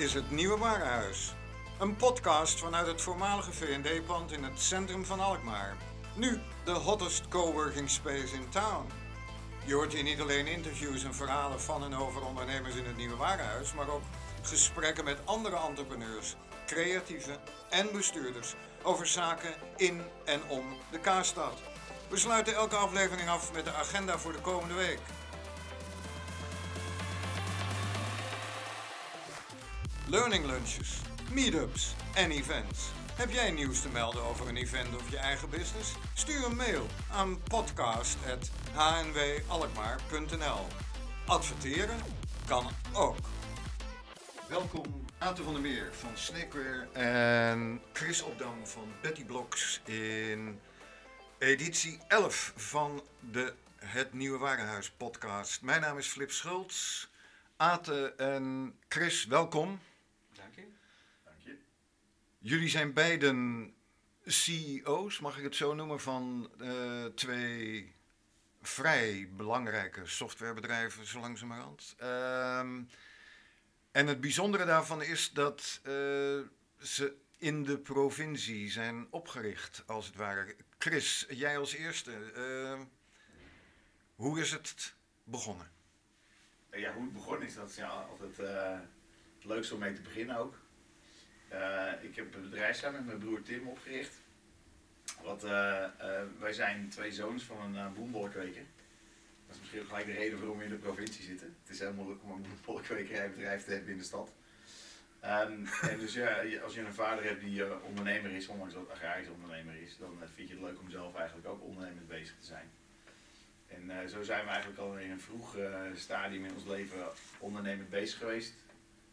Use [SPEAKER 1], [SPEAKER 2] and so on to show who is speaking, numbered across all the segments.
[SPEAKER 1] Is het Nieuwe Warenhuis. Een podcast vanuit het voormalige V&D-pand in het centrum van Alkmaar. Nu de hottest coworking space in town. Je hoort hier niet alleen interviews en verhalen van en over ondernemers in het Nieuwe Warenhuis, maar ook gesprekken met andere entrepreneurs, creatieven en bestuurders over zaken in en om de Kaarstad. We sluiten elke aflevering af met de agenda voor de komende week. Learning lunches, meetups en events. Heb jij nieuws te melden over een event of je eigen business? Stuur een mail aan podcast.hnwalkmaar.nl Adverteren kan ook. Welkom Aten van der Meer van Snakeware en Chris Opdam van Betty Blocks in editie 11 van de Het Nieuwe Warenhuis podcast. Mijn naam is Flip Schultz. Ate en Chris, welkom.
[SPEAKER 2] Dank je.
[SPEAKER 3] Dank je.
[SPEAKER 1] Jullie zijn beiden CEO's, mag ik het zo noemen, van eh, twee vrij belangrijke softwarebedrijven, zo langzamerhand. Ehm en het bijzondere daarvan is dat eh, ze in de provincie zijn opgericht, als het ware. Chris, jij als eerste. eh, hoe is het begonnen?
[SPEAKER 3] Ja, hoe het begonnen is, dat is ja, altijd eh, het leukste om mee te beginnen ook. Eh, ik heb een bedrijf samen met mijn broer Tim opgericht. Wat, eh, eh, wij zijn twee zoons van een uh. Dat is misschien ook gelijk de reden waarom we in de provincie zitten. Het is heel moeilijk om een bloembollenkwekerijbedrijf te hebben in de stad. Ehm, en dus ja, als je een vader hebt die ondernemer is, ondanks dat agrarisch ondernemer is, dan vind je het leuk om zelf eigenlijk ook ondernemend bezig te zijn. En zo zijn we eigenlijk al in een vroeg stadium in ons leven ondernemend bezig geweest.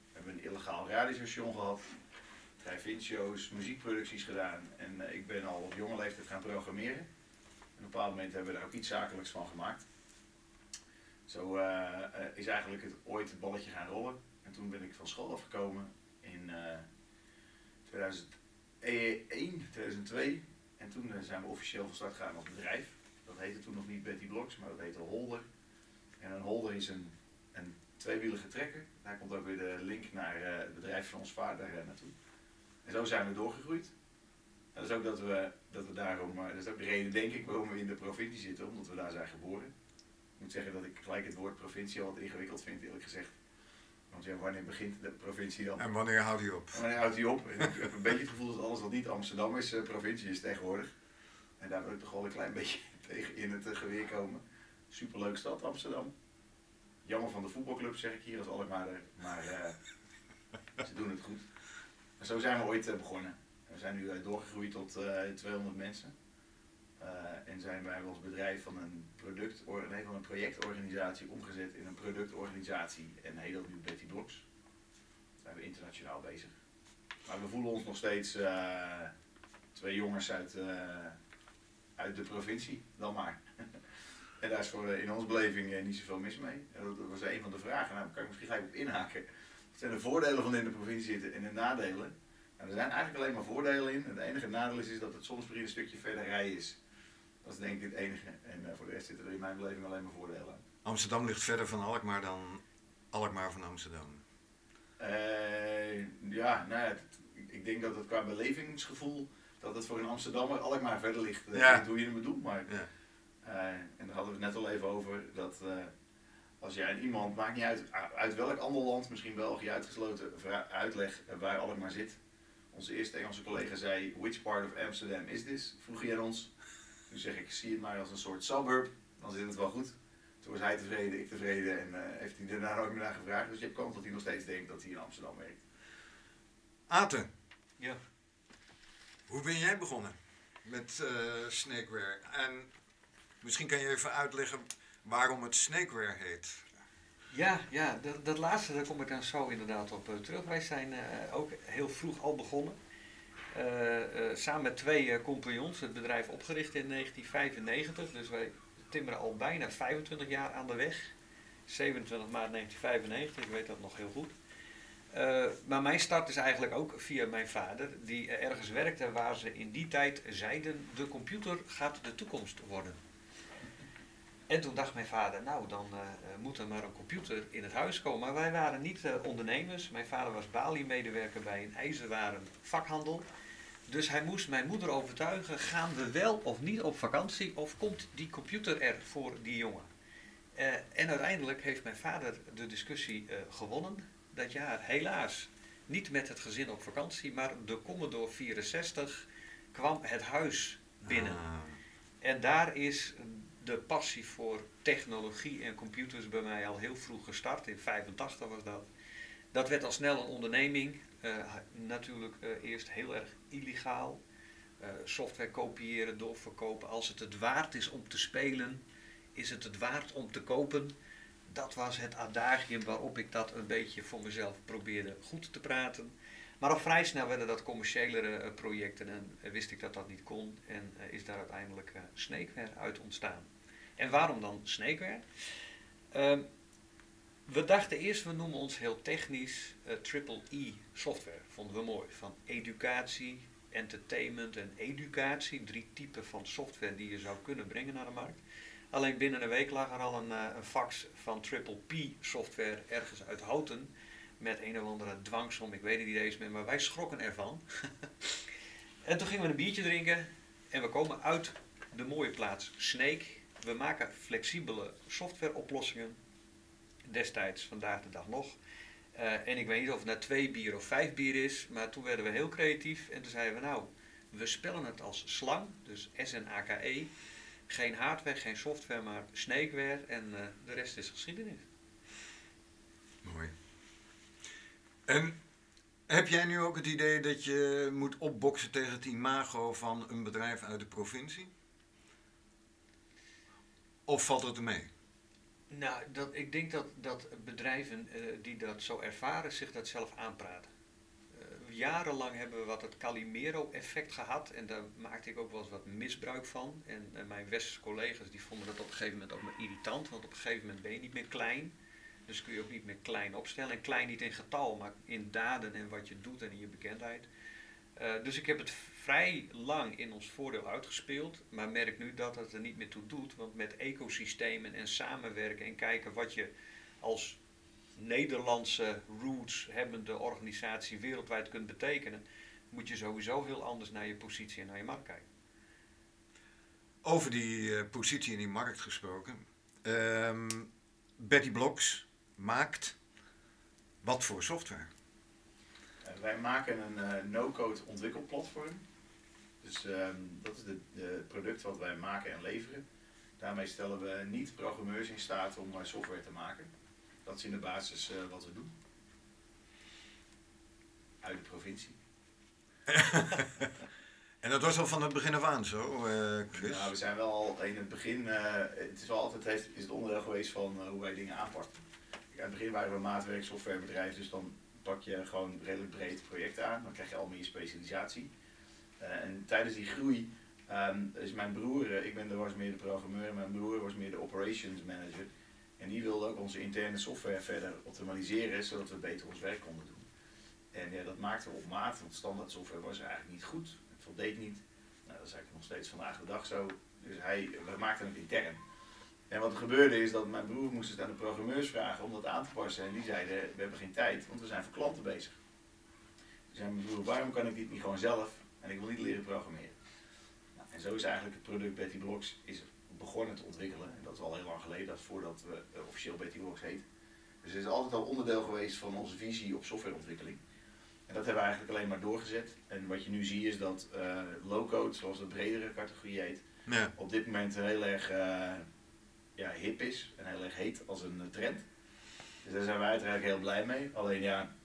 [SPEAKER 3] We hebben een illegaal radiostation gehad, drive-in shows, muziekproducties gedaan. En eh, ik ben al op jonge leeftijd gaan programmeren. En op een bepaald moment hebben we daar ook iets zakelijks van gemaakt. Zo eh, eh, is eigenlijk het, ooit het balletje gaan rollen. En toen ben ik van school afgekomen in eh 2001, 2002. En toen zijn we officieel van start gegaan als bedrijf. Dat heette toen nog niet Betty Blocks, maar dat heette Holder. En een Holder is een, een tweewielige trekker. Daar komt ook weer de link naar het bedrijf van ons vader naartoe. En zo zijn we doorgegroeid. En dat is ook dat we, dat we daarom, eh, dat is ook de reden denk ik waarom we in de provincie zitten, omdat we daar zijn geboren. Ik moet zeggen dat ik gelijk het woord provincie al wat ingewikkeld vind, eerlijk gezegd. Want ja, wanneer begint de provincie dan?
[SPEAKER 1] En wanneer houdt u op?
[SPEAKER 3] En wanneer houdt hij op? En ik heb een beetje het gevoel dat alles wat niet Amsterdam is, eh, provincie is tegenwoordig. En daar wil ik toch wel een klein beetje tegen in het eh, geweer komen. Superleuke stad, Amsterdam. Jammer van de voetbalclub, zeg ik hier als Alkmaarder. Maar ze doen het goed. En zo zijn we ooit eh, begonnen. We zijn nu eh, doorgegroeid tot eh, 200 mensen. Eh, en zijn wij als bedrijf van een, product, een projectorganisatie omgezet in een productorganisatie. En heet dat nu Betty Blocks zijn we internationaal bezig. Maar we voelen ons nog steeds twee jongens uit, uit de provincie, dan maar. en daar is voor, in onze beleving niet zoveel mis mee. En dat was een van de vragen, nou, daar kan ik misschien gelijk op inhaken. Zijn de voordelen van in de provincie zitten en de nadelen? Nou, er zijn eigenlijk alleen maar voordelen in. Het enige nadeel is, is dat het soms weer een stukje verder rijden is. Dat is denk ik het enige. En eh, voor de rest zitten er in mijn beleving alleen maar voordelen aan.
[SPEAKER 1] Amsterdam ligt verder van Alkmaar dan Alkmaar van Amsterdam.
[SPEAKER 3] Eh, ja, nou ja, het- ik- denk dat het qua belevingsgevoel, dat het voor een Amsterdammer Alkmaar verder ligt. eh,
[SPEAKER 1] Ja.
[SPEAKER 3] Hoe je het bedoelt, maar...
[SPEAKER 1] Ja.
[SPEAKER 3] en daar hadden we het net al even over, dat als jij aan iemand, maakt niet uit uit welk ander land, misschien België uitgesloten, uitleg waar Alkmaar zit. Onze eerste Engelse collega zei, which part of Amsterdam is this? Vroeg hij aan ons. Nu zeg ik, zie het maar als een soort suburb, dan zit het wel goed. Toen was hij tevreden, ik tevreden en eh, heeft hij daarna nooit meer naar gevraagd. Dus je hebt kans dat hij nog steeds denkt dat hij in Amsterdam werkt.
[SPEAKER 1] Aten,
[SPEAKER 2] Ja.
[SPEAKER 1] hoe ben jij begonnen met eh, Snakeware? En misschien kan je even uitleggen waarom het Snakeware heet.
[SPEAKER 2] Ja, ja dat, dat laatste, daar kom ik dan zo inderdaad op eh, terug. Wij zijn eh, ook heel vroeg al begonnen. Eh, samen met twee compagnons, het bedrijf opgericht in 1995. Dus wij timmeren al bijna 25 jaar aan de weg. 27 maart 1995, ik weet dat nog heel goed. Maar mijn start is eigenlijk ook via mijn vader, die ergens werkte waar ze in die tijd zeiden: de computer gaat de toekomst worden. En toen dacht mijn vader, nou dan eh, eh, moet er maar een computer in het huis komen. Maar wij waren niet eh, ondernemers. Mijn vader was Bali-medewerker bij een ijzerwaren vakhandel. Dus hij moest mijn moeder overtuigen, gaan we wel of niet op vakantie of komt die computer er voor die jongen? En uiteindelijk heeft mijn vader de discussie gewonnen. Dat jaar helaas niet met het gezin op vakantie, maar de Commodore 64 kwam het huis binnen.
[SPEAKER 1] Ah.
[SPEAKER 2] En daar is de passie voor technologie en computers bij mij al heel vroeg gestart. In 85 was dat. Dat werd al snel een onderneming. Eh, natuurlijk eh, eerst heel erg illegaal. Eh, software kopiëren, doorverkopen. Als het het waard is om te spelen, is het het waard om te kopen. Dat was het adagium waarop ik dat een beetje voor mezelf probeerde goed te praten. Maar al vrij snel werden dat commerciëlere projecten en wist ik dat dat niet kon. En is daar uiteindelijk Snakeware uit ontstaan. En waarom dan Snakeware? Ehm, we dachten eerst, we noemen ons heel technisch eh, Triple E software. Vonden we mooi. Van educatie, entertainment en educatie. Drie typen van software die je zou kunnen brengen naar de markt. Alleen binnen een week lag er al een, eh, een fax van Triple P software ergens uit Houten. Met een of andere dwangsom, ik weet niet eens meer, maar wij schrokken ervan. en toen gingen we een biertje drinken en we komen uit de mooie plaats Snake. We maken flexibele softwareoplossingen. Destijds, vandaag de dag nog. Eh, en ik weet niet of het na twee bier of vijf bier is, maar toen werden we heel creatief en toen zeiden we nou, we spellen het als slang, dus S-N-A-K-E. Geen hardware, geen software, maar snakeware en eh, de rest is geschiedenis.
[SPEAKER 1] Mooi. En heb jij nu ook het idee dat je moet opboksen tegen het imago van een bedrijf uit de provincie? Of valt het ermee?
[SPEAKER 2] Nou, dat, ik denk dat, dat bedrijven eh, die dat zo ervaren zich dat zelf aanpraten. Eh, jarenlang hebben we wat het Calimero-effect gehad en daar maakte ik ook wel eens wat misbruik van. En eh, mijn westerse collega's die vonden dat op een gegeven moment ook maar irritant, want op een gegeven moment ben je niet meer klein. Dus kun je ook niet meer klein opstellen. En klein niet in getal, maar in daden en wat je doet en in je bekendheid. Dus ik heb het vrij lang in ons voordeel uitgespeeld, maar merk nu dat het er niet meer toe doet. Want met ecosystemen en samenwerken en kijken wat je als Nederlandse roots hebbende organisatie wereldwijd kunt betekenen, moet je sowieso heel anders naar je positie en naar je markt kijken.
[SPEAKER 1] Over die eh, positie in die markt gesproken. Ehm, Betty Blocks maakt wat voor software?
[SPEAKER 3] Eh, wij maken een eh, no-code ontwikkelplatform. Dus ehm, dat is het product wat wij maken en leveren. Daarmee stellen we niet programmeurs in staat om eh, software te maken. Dat is in de basis eh, wat we doen. Uit de provincie.
[SPEAKER 1] En dat was al van het begin af aan zo, eh, Chris?
[SPEAKER 3] Nou, we zijn wel al in het begin, het is wel altijd heeft, is het onderdeel geweest van hoe wij dingen aanpakken. Kijk, aan het begin waren we een maatwerk softwarebedrijf, dus dan pak je gewoon redelijk breed projecten aan. Dan krijg je al meer specialisatie. Eh, en tijdens die groei ehm, is mijn broer, eh, ik ben, was meer de programmeur, mijn broer was meer de operations manager. En die wilde ook onze interne software verder optimaliseren, zodat we beter ons werk konden doen. En ja, dat maakten we op maat, want standaard software was eigenlijk niet goed. Het voldeed niet. Nou, dat is eigenlijk nog steeds vandaag de dag zo. Dus hij, we maakten het intern. En wat er gebeurde is dat mijn broer moest het aan de programmeurs vragen om dat aan te passen. En die zeiden, we hebben geen tijd, want we zijn voor klanten bezig. Dus zei mijn broer, waarom kan ik dit niet gewoon zelf? En ik wil niet leren programmeren. Nou, en zo is eigenlijk het product Betty Blocks is begonnen te ontwikkelen. En dat is al heel lang geleden, dat voordat we eh, officieel Betty Blocks heet. Dus het is altijd al onderdeel geweest van onze visie op softwareontwikkeling. En dat hebben we eigenlijk alleen maar doorgezet. En wat je nu ziet is dat eh low-code, zoals de bredere categorie heet,
[SPEAKER 1] Ja.
[SPEAKER 3] op dit moment heel erg eh, ja, hip is en heel erg heet als een trend. Dus daar zijn wij uiteraard heel blij mee. Alleen ja,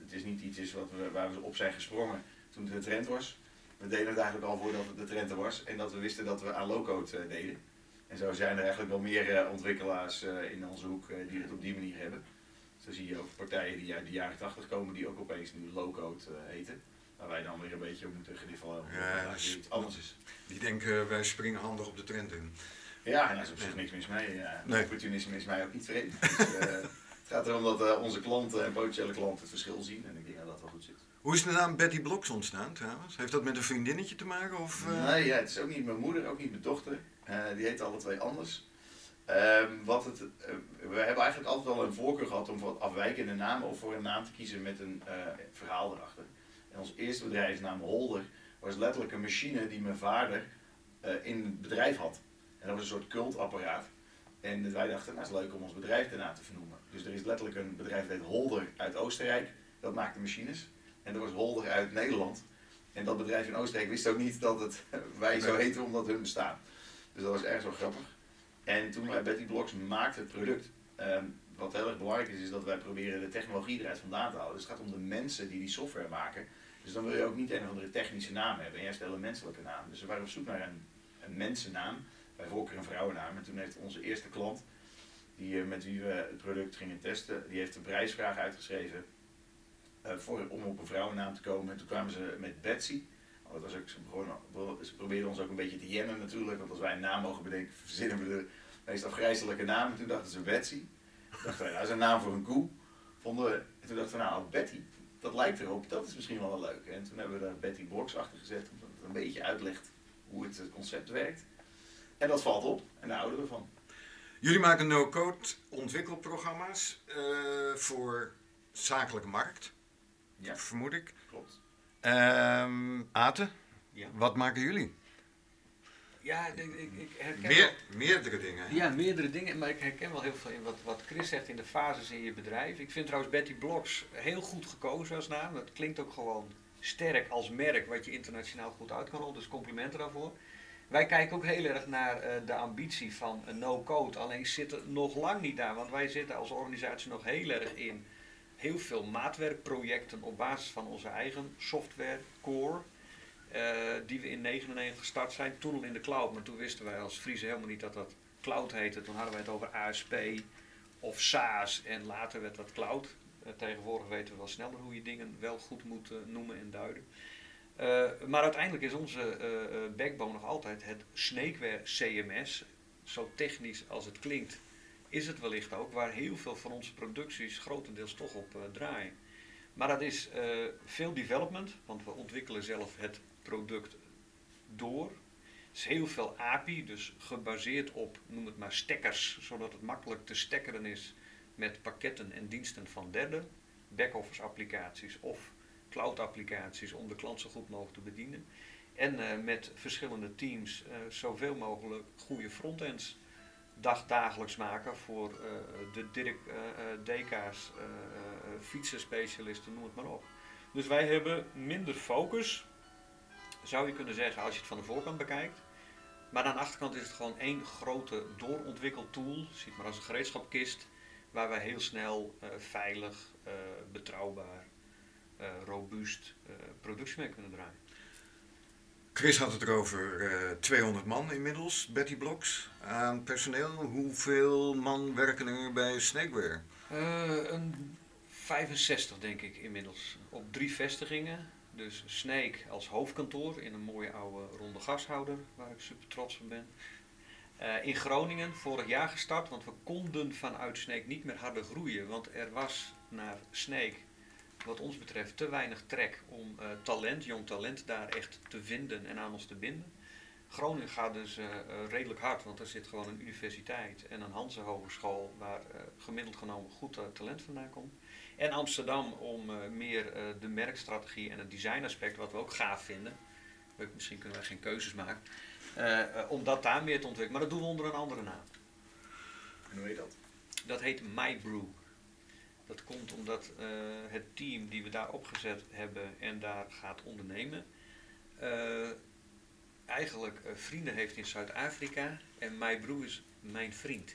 [SPEAKER 3] het is niet iets wat we, waar we op zijn gesprongen toen het de trend was. We deden het eigenlijk al voordat het de trend er was en dat we wisten dat we aan low-code eh, deden. En zo zijn er eigenlijk wel meer eh, ontwikkelaars eh, in onze hoek die het op die manier hebben. Zo zie je ook partijen die uit de jaren 80 komen die ook opeens nu low-code heten. Waar wij dan weer een beetje op moeten gniffelen
[SPEAKER 1] Ja,
[SPEAKER 3] het iets anders is.
[SPEAKER 1] Die denken, wij springen handig op de trend in.
[SPEAKER 3] Ja, en daar is op zich niks mis mee. Ja.
[SPEAKER 1] Nee.
[SPEAKER 3] Opportunisme is mij ook niet vreemd. Dus, het gaat erom dat onze klanten en potentiële klanten het verschil zien. En ik denk dat dat wel goed zit.
[SPEAKER 1] Hoe is de naam Betty Blocks ontstaan trouwens? Heeft dat met een vriendinnetje te maken? Of, eh?
[SPEAKER 3] Nee, ja, het is ook niet mijn moeder, ook niet mijn dochter. Eh, die heet alle twee anders. Ehm, wat het, eh, we hebben eigenlijk altijd al een voorkeur gehad om voor afwijkende namen of voor een naam te kiezen met een verhaal erachter. En ons eerste bedrijfsnaam Holder was letterlijk een machine die mijn vader in het bedrijf had. En dat was een soort cultapparaat. En wij dachten, nou is leuk om ons bedrijf daarna te vernoemen. Dus er is letterlijk een bedrijf dat heet Holder uit Oostenrijk. Dat maakte machines. En er was Holder uit Nederland. En dat bedrijf in Oostenrijk wist ook niet dat het wij zo heten omdat hun bestaan. Dus dat was erg zo grappig. En toen wij Betty Blocks maakte het product, ehm, wat heel erg belangrijk is, is dat wij proberen de technologie eruit vandaan te houden. Dus het gaat om de mensen die die software maken. Dus dan wil je ook niet een of andere technische naam hebben, juist een hele menselijke naam. Dus we waren op zoek naar een, een mensennaam, bij voorkeur een vrouwennaam. En toen heeft onze eerste klant, die, eh, met wie we het product gingen testen, die heeft een prijsvraag uitgeschreven voor, om op een vrouwennaam te komen. En toen kwamen ze met Betsy. Oh, dat was ook, ze, ze probeerden ons ook een beetje te jennen natuurlijk, want als wij een naam mogen bedenken, verzinnen we de meest afgrijzelijke naam. En toen dachten ze Betsy. Dachten wij, nou, dat is een naam voor een koe. Vonden en toen dachten we, nou, Betty, dat lijkt erop, dat is misschien wel een leuke. En toen hebben we daar Betty Blocks achter gezet, omdat het een beetje uitlegt hoe het concept werkt. En dat valt op, en daar houden we van.
[SPEAKER 1] Jullie maken no-code ontwikkelprogramma's uh, voor zakelijke markt,
[SPEAKER 3] ja.
[SPEAKER 1] vermoed ik.
[SPEAKER 3] Klopt.
[SPEAKER 1] Um, Aten,
[SPEAKER 2] Ja.
[SPEAKER 1] wat maken jullie?
[SPEAKER 2] Ja, ik, ik, ik herken
[SPEAKER 1] Meer,
[SPEAKER 2] wel-
[SPEAKER 1] meerdere dingen.
[SPEAKER 2] Ja, meerdere dingen, maar ik herken wel heel veel in wat, wat Chris zegt in de fases in je bedrijf. Ik vind trouwens Betty Blocks heel goed gekozen als naam. Dat klinkt ook gewoon sterk als merk wat je internationaal goed uit kan rollen, dus complimenten daarvoor. Wij kijken ook heel erg naar eh, de ambitie van een no-code, alleen zit er nog lang niet daar, want wij zitten als organisatie nog heel erg in heel veel maatwerkprojecten op basis van onze eigen software core. eh, die we in 99 gestart zijn, toen al in de cloud, maar toen wisten wij als Friese helemaal niet dat dat cloud heette. Toen hadden wij het over ASP of SaaS en later werd dat cloud. Eh, tegenwoordig weten we wel sneller hoe je dingen wel goed moet eh, noemen en duiden. Maar uiteindelijk is onze backbone nog altijd het Snakeware CMS. Zo technisch als het klinkt, is het wellicht ook, waar heel veel van onze producties grotendeels toch op eh, draaien. Maar dat is eh, veel development, want we ontwikkelen zelf het product door. Het is heel veel API, dus gebaseerd op, noem het maar, stekkers, zodat het makkelijk te stekkeren is met pakketten en diensten van derden, back-office applicaties of cloud applicaties om de klant zo goed mogelijk te bedienen. En eh, met verschillende teams zoveel mogelijk goede frontends dagdagelijks maken voor eh, de dirk, eh, eh, DK's, eh, eh, fietsenspecialisten, noem het maar op. Dus wij hebben minder focus, zou je kunnen zeggen, als je het van de voorkant bekijkt. Maar aan de achterkant is het gewoon één grote doorontwikkeld tool, zie het maar als een gereedschapkist, waar wij heel snel veilig, betrouwbaar, robuust productie mee kunnen draaien.
[SPEAKER 1] Chris had het erover eh 200 man inmiddels, Betty Blocks, aan personeel. Hoeveel man werken er bij Snakeware?
[SPEAKER 2] Eh, een 65 denk ik inmiddels. Op drie vestigingen. Dus Snake als hoofdkantoor in een mooie oude ronde gashouder, waar ik super trots op ben. Eh, in Groningen vorig jaar gestart, want we konden vanuit Snake niet meer harder groeien. Want er was naar Snake, wat ons betreft, te weinig trek om eh, talent, jong talent, daar echt te vinden en aan ons te binden. Groningen gaat dus eh, eh, redelijk hard, want er zit gewoon een universiteit en een Hanse Hogeschool waar gemiddeld genomen goed talent vandaan komt. En Amsterdam om meer de merkstrategie en het designaspect, wat we ook gaaf vinden. Misschien kunnen wij geen keuzes maken. om dat daar meer te ontwikkelen. Maar dat doen we onder een andere naam.
[SPEAKER 3] En hoe heet dat?
[SPEAKER 2] Dat heet MyBrew. Dat komt omdat eh, het team die we daar opgezet hebben en daar gaat ondernemen, eh, eigenlijk eh, vrienden heeft in Zuid-Afrika en MyBrew is mijn vriend.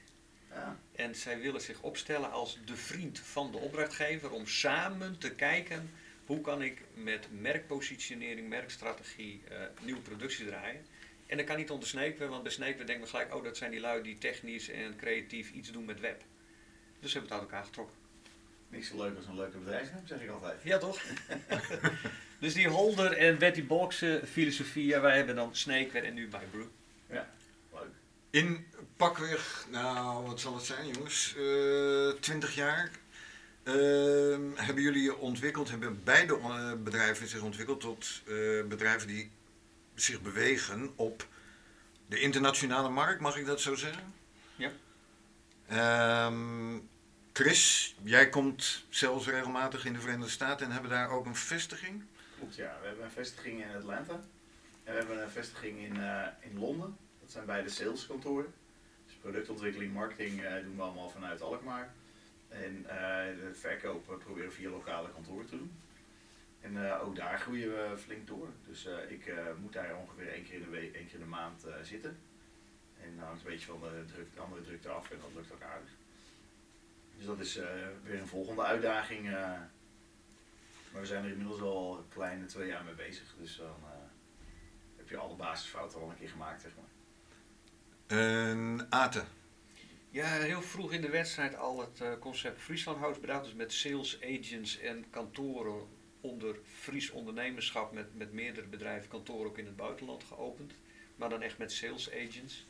[SPEAKER 3] Ja.
[SPEAKER 2] En zij willen zich opstellen als de vriend van de opdrachtgever om samen te kijken hoe kan ik met merkpositionering, merkstrategie nieuwe productie draaien. En dat kan niet onder Snakeware, want bij Snakeware denken we gelijk, oh dat zijn die lui die technisch en creatief iets doen met web. Dus we hebben het uit elkaar getrokken.
[SPEAKER 3] Niks zo leuk als een leuke bedrijfsnaam, zeg ik altijd.
[SPEAKER 2] Ja toch? dus die Holder en Betty Box filosofie, ja, wij hebben dan Snakeware en nu MyBrew.
[SPEAKER 3] Leuk.
[SPEAKER 1] In pakweg, nou wat zal het zijn jongens, Eh 20 jaar ehm, hebben jullie je ontwikkeld, hebben beide eh, bedrijven zich ontwikkeld tot eh, bedrijven die zich bewegen op de internationale markt, mag ik dat zo zeggen?
[SPEAKER 2] Ja.
[SPEAKER 1] Ehm, Chris, jij komt zelfs regelmatig in de Verenigde Staten en hebben daar ook een vestiging.
[SPEAKER 3] Klopt, ja. We hebben een vestiging in Atlanta. En we hebben een vestiging in, eh, in Londen. Dat zijn beide saleskantoren. Dus productontwikkeling, marketing eh, doen we allemaal vanuit Alkmaar. En eh, de verkoop proberen we via lokale kantoren te doen. En ook daar groeien we flink door. Dus ik moet daar ongeveer één keer in de, week, één keer in de maand zitten. En dat hangt een beetje van de, de andere drukte af en dat lukt ook aardig. Dus dat is eh, weer een volgende uitdaging. eh. maar we zijn er inmiddels al een kleine twee jaar mee bezig. Dus dan eh, heb je alle basisfouten al een keer gemaakt, zeg maar.
[SPEAKER 1] En Ate,
[SPEAKER 2] Ja, heel vroeg in de wedstrijd al het eh, concept Friesland House bedacht. Dus met sales agents en kantoren onder Fries ondernemerschap met, met meerdere bedrijven, kantoren ook in het buitenland geopend. Maar dan echt met sales agents.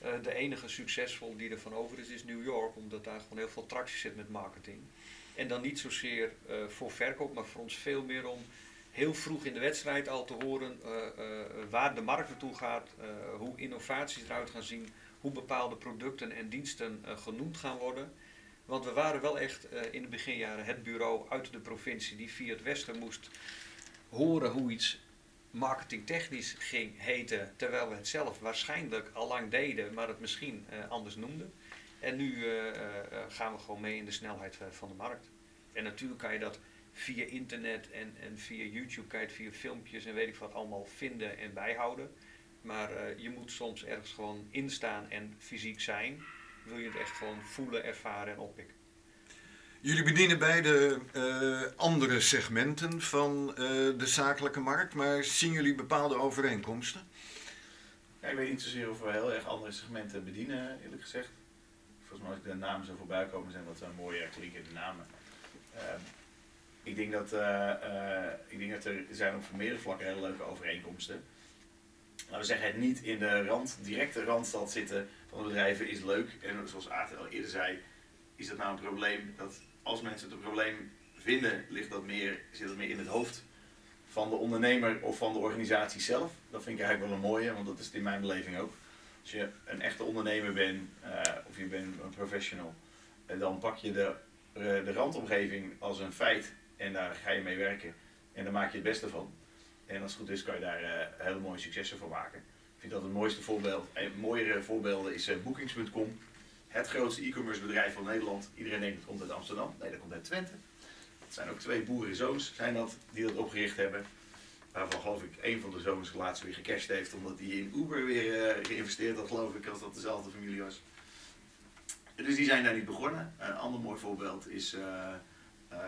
[SPEAKER 2] Eh, de enige succesvol die er van over is, is New York, omdat daar gewoon heel veel tractie zit met marketing. En dan niet zozeer eh, voor verkoop, maar voor ons veel meer om heel vroeg in de wedstrijd al te horen eh, waar de markt naartoe gaat, hoe innovaties eruit gaan zien, hoe bepaalde producten en diensten genoemd gaan worden. Want we waren wel echt in de beginjaren het bureau uit de provincie die via het Westen moest horen hoe iets marketingtechnisch ging heten, terwijl we het zelf waarschijnlijk al lang deden, maar het misschien eh, anders noemden. En nu eh, eh, gaan we gewoon mee in de snelheid van de markt. En natuurlijk kan je dat via internet en, en via YouTube, kan je het via filmpjes en weet ik wat allemaal vinden en bijhouden. Maar je moet soms ergens gewoon instaan en fysiek zijn. Wil je het echt gewoon voelen, ervaren en oppikken.
[SPEAKER 1] Jullie bedienen beide eh, andere segmenten van eh, de zakelijke markt, maar zien jullie bepaalde overeenkomsten?
[SPEAKER 3] Ik weet niet zozeer of we heel erg andere segmenten bedienen, eerlijk gezegd. Volgens mij als ik de namen zo voorbij komen, zijn dat wel mooie klinkende namen. Ehm, ik, denk dat, eh, ik denk dat er zijn op meerdere vlakken hele leuke overeenkomsten. Laten we zeggen, het niet in de rand, directe randstad zitten van de bedrijven is leuk. En zoals Aad al eerder zei, is dat nou een probleem dat als mensen het een probleem vinden, ligt dat meer, zit dat meer in het hoofd van de ondernemer of van de organisatie zelf. Dat vind ik eigenlijk wel een mooie, want dat is het in mijn beleving ook. Als je een echte ondernemer bent eh, of je bent een professional, dan pak je de, eh, de randomgeving als een feit en daar ga je mee werken en daar maak je het beste van. En als het goed is, kan je daar eh, hele mooie successen van maken. Ik vind dat het mooiste voorbeeld, een mooiere voorbeelden is eh, Bookings.com. Het grootste e-commerce bedrijf van Nederland. Iedereen denkt het komt uit Amsterdam. Nee, dat komt uit Twente. Het zijn ook twee boerenzoons zijn dat, die dat opgericht hebben. Waarvan geloof ik één van de zoons laatst weer gecashed heeft. Omdat hij in Uber weer eh, geïnvesteerd had geloof ik. Als dat dezelfde familie was. Dus die zijn daar niet begonnen. Een ander mooi voorbeeld is... eh, ehm,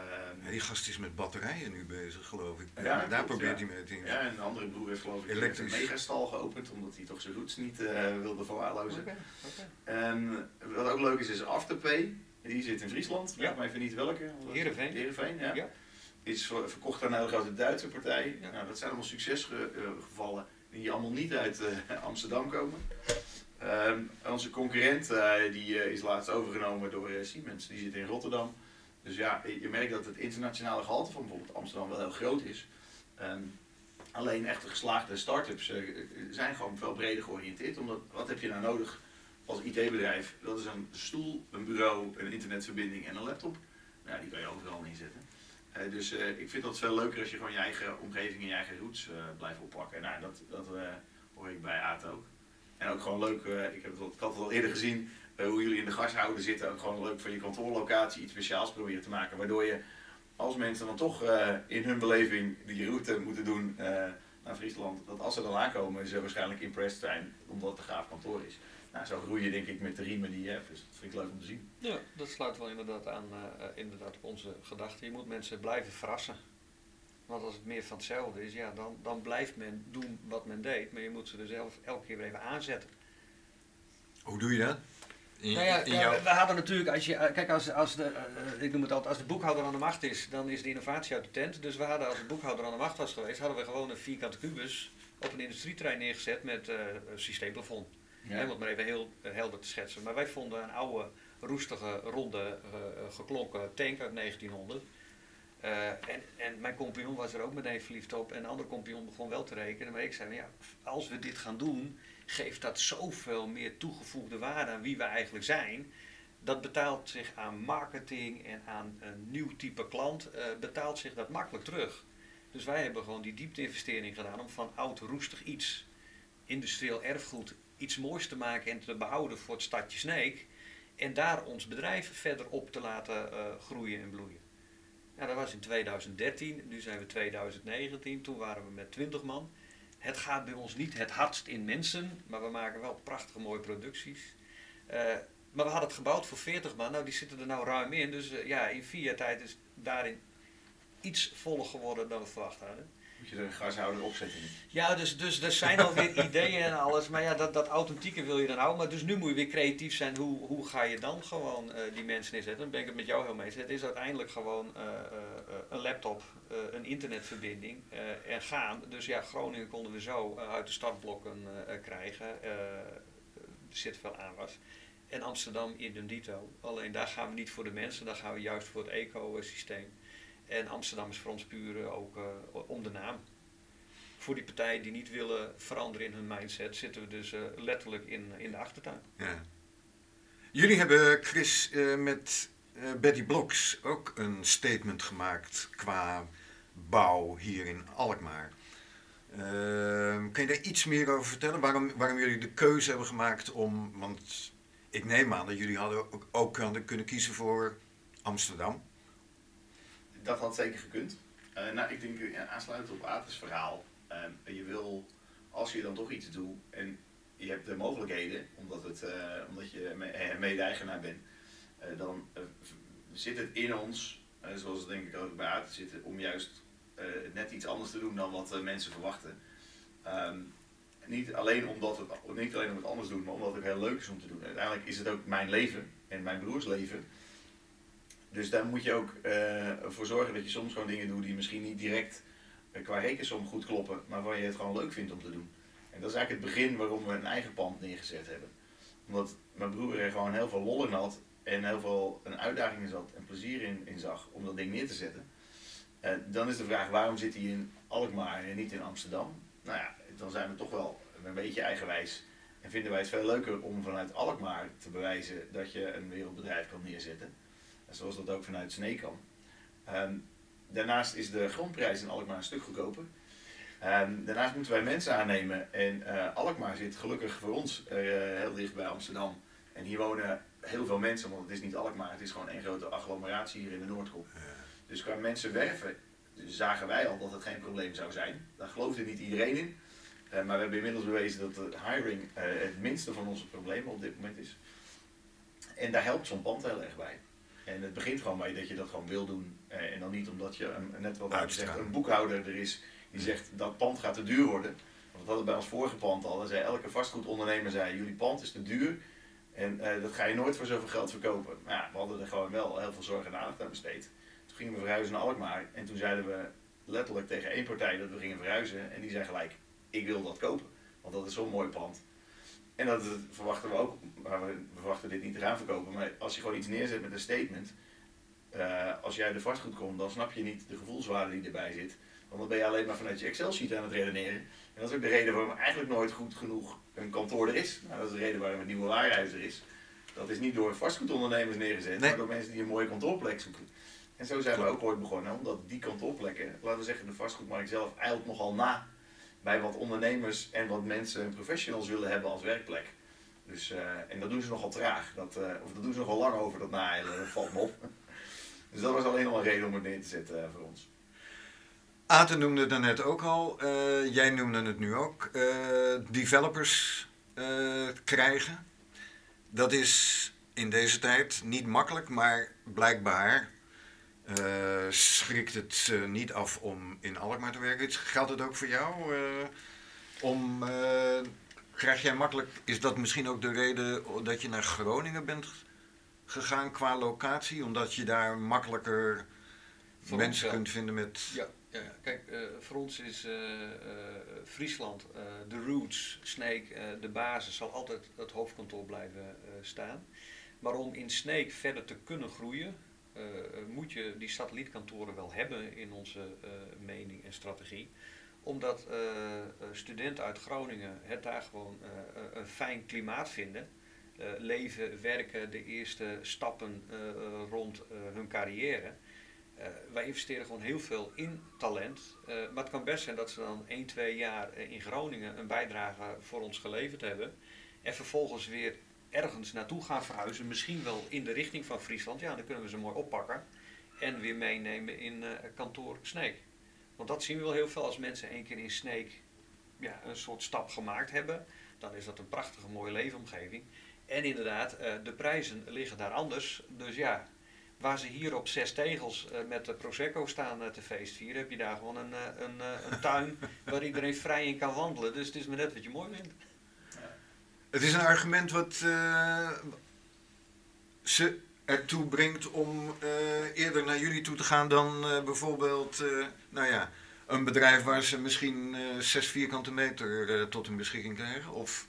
[SPEAKER 1] Ja, die gast is met batterijen nu bezig, geloof ik.
[SPEAKER 3] Ja,
[SPEAKER 1] Daar probeert
[SPEAKER 3] ja.
[SPEAKER 1] hij mee te
[SPEAKER 3] ja, en een andere broer heeft geloof ik
[SPEAKER 1] Elektrisch.
[SPEAKER 3] een megastal geopend. Omdat hij toch zijn roots niet eh, wilde verwaarlozen.
[SPEAKER 2] Oké.
[SPEAKER 3] En wat ook leuk is, is Afterpay. Die zit in Friesland.
[SPEAKER 2] Ja.
[SPEAKER 3] Me even niet welke.
[SPEAKER 2] Heerenveen.
[SPEAKER 3] Heerenveen, ja.
[SPEAKER 2] Ja.
[SPEAKER 3] Is ver- verkocht aan een hele grote Duitse partij.
[SPEAKER 2] Ja.
[SPEAKER 3] Nou, dat zijn allemaal succesgevallen die allemaal niet uit eh, Amsterdam komen. Ehm, onze concurrent eh, die, eh, is laatst overgenomen door eh, Siemens. Die zit in Rotterdam. Dus ja, je merkt dat het internationale gehalte van bijvoorbeeld Amsterdam wel heel groot is. Ehm, alleen echte geslaagde start-ups eh, zijn gewoon veel breder georiënteerd. Omdat, wat heb je nou nodig als IT-bedrijf? Dat is een stoel, een bureau, een internetverbinding en een laptop. Nou, die kan je overal inzetten. Eh, dus eh, ik vind dat veel leuker als je gewoon je eigen omgeving en je eigen roots blijft oppakken. Nou, dat, dat hoor ik bij Aad ook. En ook gewoon leuk, ik, heb het ik het al eerder gezien, hoe jullie in de gashouder zitten. Ook gewoon leuk van je kantoorlocatie iets speciaals proberen te maken. Waardoor je, als mensen dan toch eh, in hun beleving die route moeten doen eh, naar Friesland, dat als ze dan aankomen, ze waarschijnlijk impressed zijn, omdat het een gaaf kantoor is. Nou, zo groei je denk ik met de riemen die je hebt. Dus dat vind ik leuk om te zien.
[SPEAKER 2] Ja, dat sluit wel inderdaad aan eh, eh, inderdaad op onze gedachten. Je moet mensen blijven verrassen. Want als het meer van hetzelfde is, ja, dan, dan blijft men doen wat men deed. Maar je moet ze er zelf elke keer weer even aanzetten.
[SPEAKER 1] Hoe doe je dat? In,
[SPEAKER 2] Nou ja, ja,
[SPEAKER 1] jouw...
[SPEAKER 2] we- hadden natuurlijk, als je, eh, kijk, als, als de, eh, ik noem het altijd, als de boekhouder aan de macht is, dan is de innovatie uit de tent. Dus we hadden, als de boekhouder aan de macht was geweest, hadden we gewoon een vierkante kubus op een industrietrein neergezet met eh, een systeemplafond. Hè, om het maar even heel helder te schetsen. Maar wij vonden een oude, roestige, ronde, eh, geklonken tank uit 1900. Eh, en, en mijn compagnon was er ook meteen verliefd op. En de andere compagnon begon wel te rekenen. Maar ik zei, ja, als we dit gaan doen, geeft dat zoveel meer toegevoegde waarde aan wie we eigenlijk zijn. Dat betaalt zich aan marketing en aan een nieuw type klant, eh, betaalt zich dat makkelijk terug. Dus wij hebben gewoon die diepte-investering gedaan om van oud roestig iets, industrieel erfgoed, iets moois te maken en te behouden voor het stadje Sneek. En daar ons bedrijf verder op te laten eh, groeien en bloeien. Ja, dat was in 2013, nu zijn we 2019, toen waren we met 20 man. Het gaat bij ons niet het hardst in mensen, maar we maken wel prachtige mooie producties. Eh, maar we hadden het gebouwd voor 40 man, nou die zitten er nou ruim in. Dus eh, ja, in vier jaar tijd is daarin iets voller geworden dan we verwacht hadden.
[SPEAKER 3] Moet je er een gashouder opzetten?
[SPEAKER 2] Ja, dus, dus er zijn alweer ideeën en alles. Maar ja, dat, dat authentieke wil je dan houden. Maar dus nu moet je weer creatief zijn. Hoe, hoe ga je dan gewoon uh, die mensen inzetten? Dan ben ik het met jou heel mee eens. Het is uiteindelijk gewoon uh, uh, een laptop, een internetverbinding en gaan. Dus ja, Groningen konden we zo uit de startblokken krijgen. er zit veel aanwas. En Amsterdam in dito. Alleen daar gaan we niet voor de mensen, daar gaan we juist voor het ecosysteem. En Amsterdam is voor ons puur ook uh, om de naam. Voor die partijen die niet willen veranderen in hun mindset, zitten we dus uh, letterlijk in, in de achtertuin.
[SPEAKER 1] Ja. Jullie hebben, Chris, met Betty Blocks ook een statement gemaakt qua bouw hier in Alkmaar. Ehm, kun je daar iets meer over vertellen? Waarom, waarom jullie de keuze hebben gemaakt om. Want ik neem aan dat jullie hadden ook, ook hadden kunnen kiezen voor Amsterdam
[SPEAKER 3] dat had zeker gekund. Uh, nou, ik denk ja, aansluitend op Ates verhaal. Uh, je wil, als je dan toch iets doet en je hebt de mogelijkheden, omdat, het, uh, omdat je mede-eigenaar bent, dan zit het in ons, zoals het denk ik ook bij Ates zit, om juist net iets anders te doen dan wat mensen verwachten. Um, niet alleen omdat het niet alleen om het anders doen, maar omdat het heel leuk is om te doen. Uiteindelijk is het ook mijn leven en mijn broers leven. Dus daar moet je ook uh, voor zorgen dat je soms gewoon dingen doet die misschien niet direct uh, qua rekensom goed kloppen, maar waar je het gewoon leuk vindt om te doen. En dat is eigenlijk het begin waarom we een eigen pand neergezet hebben. Omdat mijn broer er gewoon heel veel lol in had en heel veel een uitdaging in zat en plezier in, in zag om dat ding neer te zetten. Uh, dan is de vraag waarom zit hij in Alkmaar en niet in Amsterdam? Nou ja, dan zijn we toch wel een beetje eigenwijs en vinden wij het veel leuker om vanuit Alkmaar te bewijzen dat je een wereldbedrijf kan neerzetten zoals dat ook vanuit Snee kan. Um, daarnaast is de grondprijs in Alkmaar een stuk goedkoper. Um, daarnaast moeten wij mensen aannemen. En uh, Alkmaar zit gelukkig voor ons uh, heel dicht bij Amsterdam. En hier wonen heel veel mensen, want het is niet Alkmaar, het is gewoon één grote agglomeratie hier in de Noordhoek. Dus qua mensen werven zagen wij al dat het geen probleem zou zijn. Daar geloofde niet iedereen in. Uh, maar we hebben inmiddels bewezen dat de hiring het minste van onze problemen op dit moment is. En daar helpt zo'n pand heel erg bij. En het begint gewoon bij dat je dat gewoon wil doen. Eh, en dan niet omdat je, net wat zegt, een boekhouder er is die zegt dat pand gaat te duur worden. Want dat hadden we bij ons vorige pand al. Dan zei elke vastgoedondernemer, zei, jullie pand is te duur. En uh, dat ga je nooit voor zoveel geld verkopen. Maar ja, we hadden er gewoon wel heel veel zorg en aandacht aan besteed. Toen gingen we verhuizen naar Alkmaar. En toen zeiden we letterlijk tegen één partij dat we gingen verhuizen. En die zei gelijk, ik wil dat kopen. Want dat is zo'n mooi pand. En dat verwachten we ook, maar we verwachten dit niet te gaan verkopen, maar als je gewoon iets neerzet met een statement, uh, als jij de vastgoed komt, dan snap je niet de gevoelswaarde die erbij zit. Want dan ben je alleen maar vanuit je Excel-sheet aan het redeneren. En dat is ook de reden waarom eigenlijk nooit goed genoeg een kantoor er is. Nou, dat is de reden waarom het nieuwe waarhuis er is. Dat is niet door vastgoedondernemers neergezet, nee. maar door mensen die een mooie kantoorplek zoeken. En zo zijn we ook ooit begonnen, omdat die kantoorplekken, laten we zeggen, de vastgoedmarkt zelf eilt nogal na bij wat ondernemers en wat mensen en professionals willen hebben als werkplek. Dus, uh, en dat doen ze nogal traag. Dat, uh, of dat doen ze nogal lang over, dat naailen. Dat valt me op. dus dat was alleen al een reden om het neer te zetten voor ons.
[SPEAKER 1] Aten noemde het net ook al. jij noemde het nu ook. developers krijgen. Dat is in deze tijd niet makkelijk, maar blijkbaar schrikt het uh, niet af om in Alkmaar te werken? Geldt het ook voor jou? Uh, om, krijg jij makkelijk, is dat misschien ook de reden dat je naar Groningen bent gegaan qua locatie? Omdat je daar makkelijker voor mensen kunt vinden met...
[SPEAKER 2] Ja, ja, ja. kijk, voor ons is Friesland, de roots, Sneek, de basis, zal altijd het hoofdkantoor blijven staan. Maar om in Sneek verder te kunnen groeien, moet je die satellietkantoren wel hebben in onze uh, mening en strategie. Omdat studenten uit Groningen het daar gewoon een fijn klimaat vinden. leven, werken, de eerste stappen rond hun carrière. wij investeren gewoon heel veel in talent. maar het kan best zijn dat ze dan 1, 2 jaar in Groningen een bijdrage voor ons geleverd hebben. En vervolgens weer ergens naartoe gaan verhuizen, misschien wel in de richting van Friesland, ja, dan kunnen we ze mooi oppakken en weer meenemen in uh, kantoor Sneek. Want dat zien we wel heel veel als mensen één keer in Sneek ja, een soort stap gemaakt hebben, dan is dat een prachtige mooie leefomgeving. En inderdaad, uh, de prijzen liggen daar anders. Dus ja, waar ze hier op zes tegels uh, met de Prosecco staan te feestvieren, heb je daar gewoon een, een, een tuin waar iedereen vrij in kan wandelen. Dus het is maar net wat je mooi vindt.
[SPEAKER 1] Het is een argument wat uh, ze ertoe brengt om uh, eerder naar jullie toe te gaan dan uh, bijvoorbeeld, nou ja, een bedrijf waar ze misschien zes vierkante meter tot hun beschikking krijgen? Of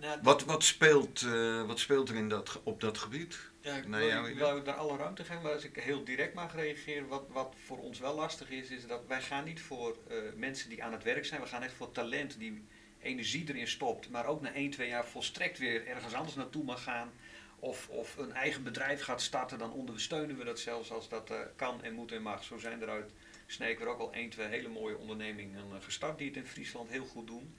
[SPEAKER 1] nou, wat, wat, speelt, wat speelt er in dat, op dat gebied?
[SPEAKER 2] Ja, ik wil, ik wil daar alle ruimte geven, maar als ik heel direct mag reageren, wat, wat voor ons wel lastig is, is dat wij gaan niet voor mensen die aan het werk zijn, we gaan echt voor talent die energie erin stopt, maar ook na 1, 2 jaar volstrekt weer ergens anders naartoe mag gaan. Of, of een eigen bedrijf gaat starten, dan ondersteunen we dat zelfs als dat uh, kan en moet en mag. Zo zijn er uit Sneker ook al 1, 2 hele mooie ondernemingen uh, gestart die het in Friesland heel goed doen.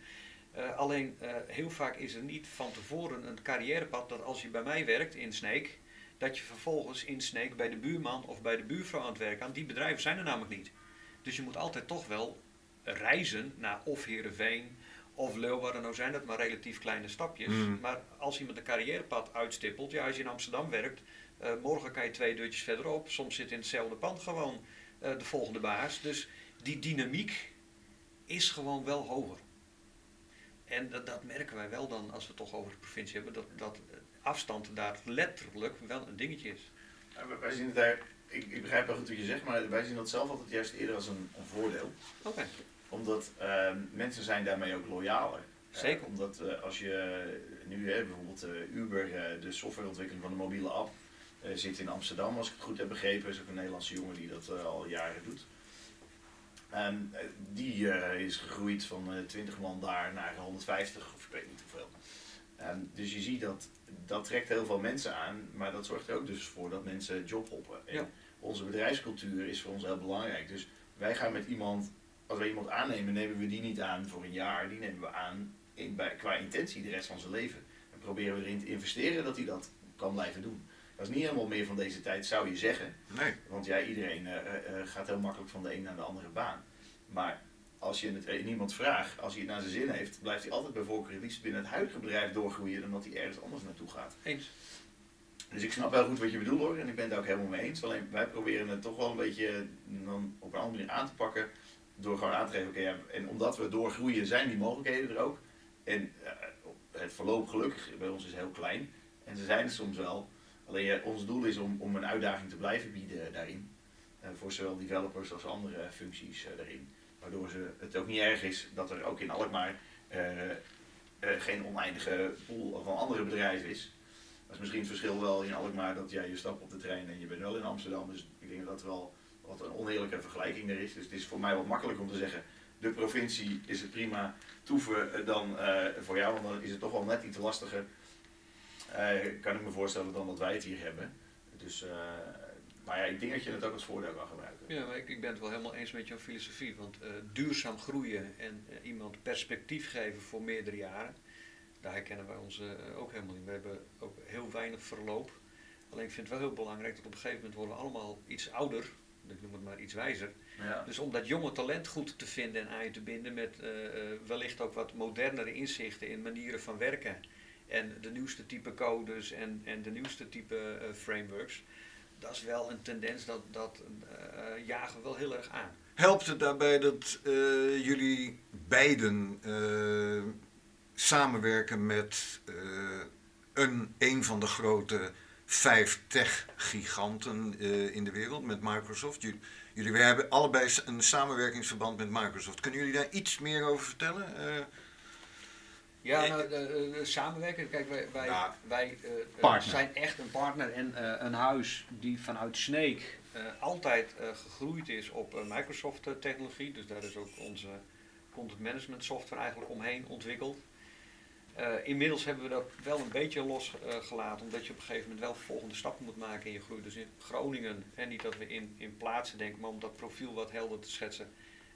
[SPEAKER 2] Uh, alleen heel vaak is er niet van tevoren een carrièrepad dat als je bij mij werkt in Sneek, dat je vervolgens in Sneek bij de buurman of bij de buurvrouw aan het werk aan. Die bedrijven zijn er namelijk niet. Dus je moet altijd toch wel reizen naar of Heerenveen of Leeuwarden, nou zijn dat maar relatief kleine stapjes. Mm. Maar als iemand een carrièrepad uitstippelt, ja, als je in Amsterdam werkt, uh, morgen kan je twee deurtjes verderop. Soms zit in hetzelfde pand gewoon uh, de volgende baas. Dus die dynamiek is gewoon wel hoger. En dat, dat, merken wij wel dan, als we het toch over de provincie hebben, dat, dat afstand daar letterlijk wel een dingetje is.
[SPEAKER 3] Ja, wij zien het daar, ik, ik, begrijp wel goed wat je zegt, maar wij zien dat zelf altijd juist eerder als een, een voordeel.
[SPEAKER 2] Oké
[SPEAKER 3] omdat uh, mensen zijn daarmee ook loyaler.
[SPEAKER 2] Zeker.
[SPEAKER 3] Uh, omdat uh, als je nu bijvoorbeeld eh, Uber, de softwareontwikkeling van de mobiele app, zit in Amsterdam, als ik het goed heb begrepen. is ook een Nederlandse jongen die dat al jaren doet. Um, die is gegroeid van 20 man daar naar 150 of ik weet niet hoeveel. Um, dus je ziet dat dat trekt heel veel mensen aan, maar dat zorgt er ook dus voor dat mensen jobhoppen. En
[SPEAKER 2] ja.
[SPEAKER 3] onze bedrijfscultuur is voor ons heel belangrijk. Dus wij gaan met iemand als we iemand aannemen, nemen we die niet aan voor een jaar, die nemen we aan in, bij, qua intentie de rest van zijn leven. En proberen we erin te investeren dat hij dat kan blijven doen. Dat is niet helemaal meer van deze tijd, zou je zeggen.
[SPEAKER 1] Nee.
[SPEAKER 3] Want ja, iedereen uh, uh, gaat heel makkelijk van de een naar de andere baan. Maar als je het uh, iemand vraagt, als hij het naar zijn zin heeft, blijft hij altijd bij voorkeur liefst binnen het huidige bedrijf doorgroeien dan dat hij ergens anders naartoe gaat.
[SPEAKER 2] Eens.
[SPEAKER 3] Dus ik snap wel goed wat je bedoelt hoor, en ik ben het ook helemaal mee eens. Alleen wij proberen het toch wel een beetje dan op een andere manier aan te pakken door gewoon aan te geven, oké, en omdat we doorgroeien zijn die mogelijkheden er ook. En uh, het verloop gelukkig bij ons is heel klein. En ze zijn er soms wel. Alleen ons doel is om, om een uitdaging te blijven bieden daarin. Uh, voor zowel developers als andere functies daarin. Waardoor ze, het ook niet erg is dat er ook in Alkmaar geen oneindige pool van andere bedrijven is. Dat is misschien het verschil wel in Alkmaar dat jij je stapt op de trein en je bent wel in Amsterdam. Dus ik denk dat dat wel wat een oneerlijke vergelijking er is. Dus het is voor mij wat makkelijk om te zeggen, de provincie is het prima toeven eh, dan uh, voor jou, want dan is het toch wel net iets lastiger, uh, kan ik me voorstellen, dan dat wij het hier hebben. Dus, maar ja, ik denk dat je het ook als voordeel kan gebruiken.
[SPEAKER 2] Ja, maar ik, ik ben het wel helemaal eens met jouw filosofie, want duurzaam groeien en iemand perspectief geven voor meerdere jaren, daar herkennen wij ons ook helemaal in. We hebben ook heel weinig verloop. Alleen ik vind het wel heel belangrijk dat op een gegeven moment worden we allemaal iets ouder ik noem het maar iets wijzer.
[SPEAKER 3] Ja.
[SPEAKER 2] Dus om dat jonge talent goed te vinden en aan je te binden met uh, wellicht ook wat modernere inzichten in manieren van werken. En de nieuwste type codes en, en de nieuwste type uh, frameworks. Dat is wel een tendens dat, dat jagen we wel heel erg aan.
[SPEAKER 1] Helpt het daarbij dat jullie beiden samenwerken met een, een van de grote vijf tech-giganten uh, in de wereld met Microsoft. Jullie, jullie hebben allebei een samenwerkingsverband met Microsoft. Kunnen jullie daar iets meer over vertellen? Uh,
[SPEAKER 2] ja, nou, de, de samenwerken. Kijk, wij, wij, ja, wij uh, zijn echt een partner en een huis die vanuit Snake altijd gegroeid is op Microsoft-technologie. Dus daar is ook onze content management software eigenlijk omheen ontwikkeld. Eh, inmiddels hebben we dat wel een beetje losgelaten, omdat je op een gegeven moment wel volgende stappen moet maken in je groei. Dus in Groningen, en niet dat we in, in plaatsen denken, maar om dat profiel wat helder te schetsen,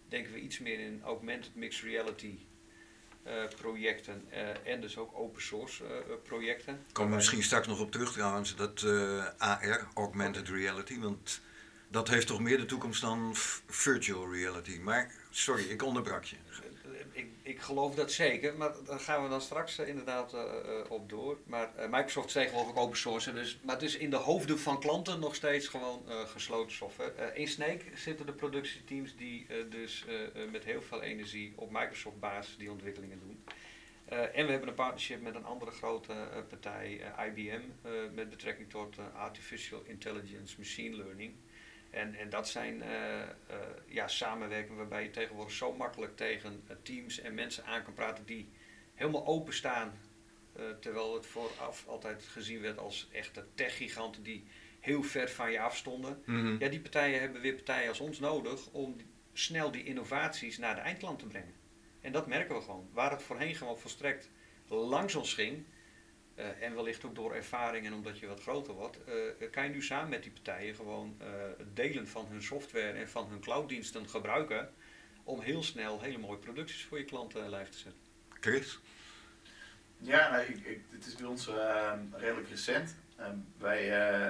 [SPEAKER 2] denken we iets meer in augmented mixed reality eh, projecten eh, en dus ook open source projecten.
[SPEAKER 1] Komen we misschien straks nog op terug trouwens, dat AR, augmented reality, want dat heeft toch meer de toekomst dan virtual reality. Maar sorry, ik onderbrak je
[SPEAKER 2] ik, ik geloof dat zeker, maar daar gaan we dan straks uh, inderdaad uh, op door. Maar Microsoft is tegenwoordig ook open source, dus, maar het is in de hoofden van klanten nog steeds gewoon gesloten software. in Snake zitten de productieteams die dus met heel veel energie op Microsoft basis die ontwikkelingen doen. en we hebben een partnership met een andere grote partij, IBM, met betrekking tot Artificial Intelligence Machine Learning. En, en dat zijn uh, uh, ja, samenwerkingen waarbij je tegenwoordig zo makkelijk tegen uh, teams en mensen aan kan praten die helemaal openstaan. terwijl het vooraf altijd gezien werd als echte techgiganten die heel ver van je afstonden. Mm Ja, die partijen hebben weer partijen als ons nodig om snel die innovaties naar de eindklant te brengen. En dat merken we gewoon. Waar het voorheen gewoon volstrekt langs ons ging, uh, en wellicht ook door ervaring en omdat je wat groter wordt, uh, kan je nu samen met die partijen gewoon uh, delen van hun software en van hun clouddiensten gebruiken om heel snel hele mooie producties voor je klanten lijf te zetten.
[SPEAKER 1] Chris?
[SPEAKER 3] Ja, nou, ik, ik, het is bij ons ehm, redelijk recent. Ehm, wij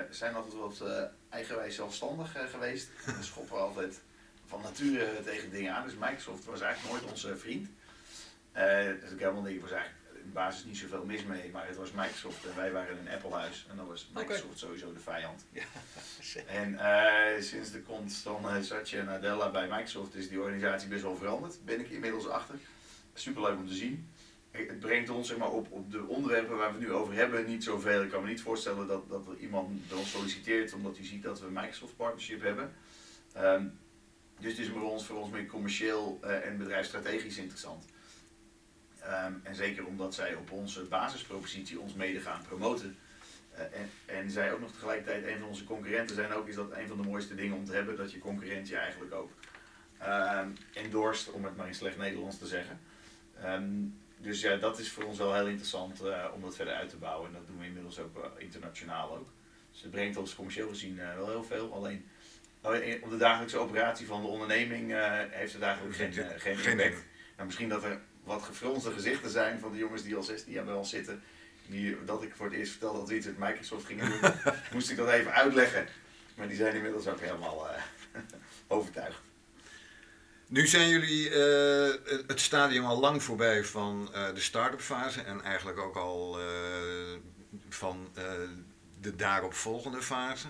[SPEAKER 3] zijn altijd wat eigenwijs zelfstandig geweest. We schoppen altijd van nature tegen dingen aan. Dus Microsoft was eigenlijk nooit onze vriend. dus ik helemaal niet, was eigenlijk basis niet zoveel mis mee, maar het was Microsoft en wij waren een Apple-huis. En dan was Microsoft sowieso de vijand. Ja, en uh, sinds de komst van uh, Satya Nadella bij Microsoft is die organisatie best wel veranderd. Ben ik inmiddels achter. Superleuk om te zien. Het brengt ons zeg maar, op, op de onderwerpen waar we het nu over hebben niet zoveel. Ik kan me niet voorstellen dat, dat er iemand bij ons solliciteert omdat hij ziet dat we een Microsoft partnership hebben. Um, dus het is voor ons, voor ons meer commercieel uh, en bedrijfsstrategisch interessant. Ehm, en zeker omdat zij op onze basispropositie ons mede gaan promoten. Uh, en, en zij ook nog tegelijkertijd een van onze concurrenten zijn ook, is dat een van de mooiste dingen om te hebben, dat je concurrent je eigenlijk ook uh, endorst, om het maar in slecht Nederlands te zeggen. Um, dus ja, dat is voor ons wel heel interessant uh, om dat verder uit te bouwen. En dat doen we inmiddels ook uh, internationaal ook. Dus het brengt ons commercieel gezien wel heel veel. Alleen op de dagelijkse operatie van de onderneming heeft het eigenlijk geen, geen, geen impact. Nou, misschien dat er wat gefronste gezichten zijn van de jongens die al 16 jaar bij ons zitten. Die, dat ik voor het eerst vertelde dat we iets met Microsoft gingen doen, moest ik dat even uitleggen. Maar die zijn inmiddels ook helemaal uh, overtuigd.
[SPEAKER 1] Nu zijn jullie uh, het stadium al lang voorbij van uh, de start-up fase en eigenlijk ook al van de daarop volgende fase.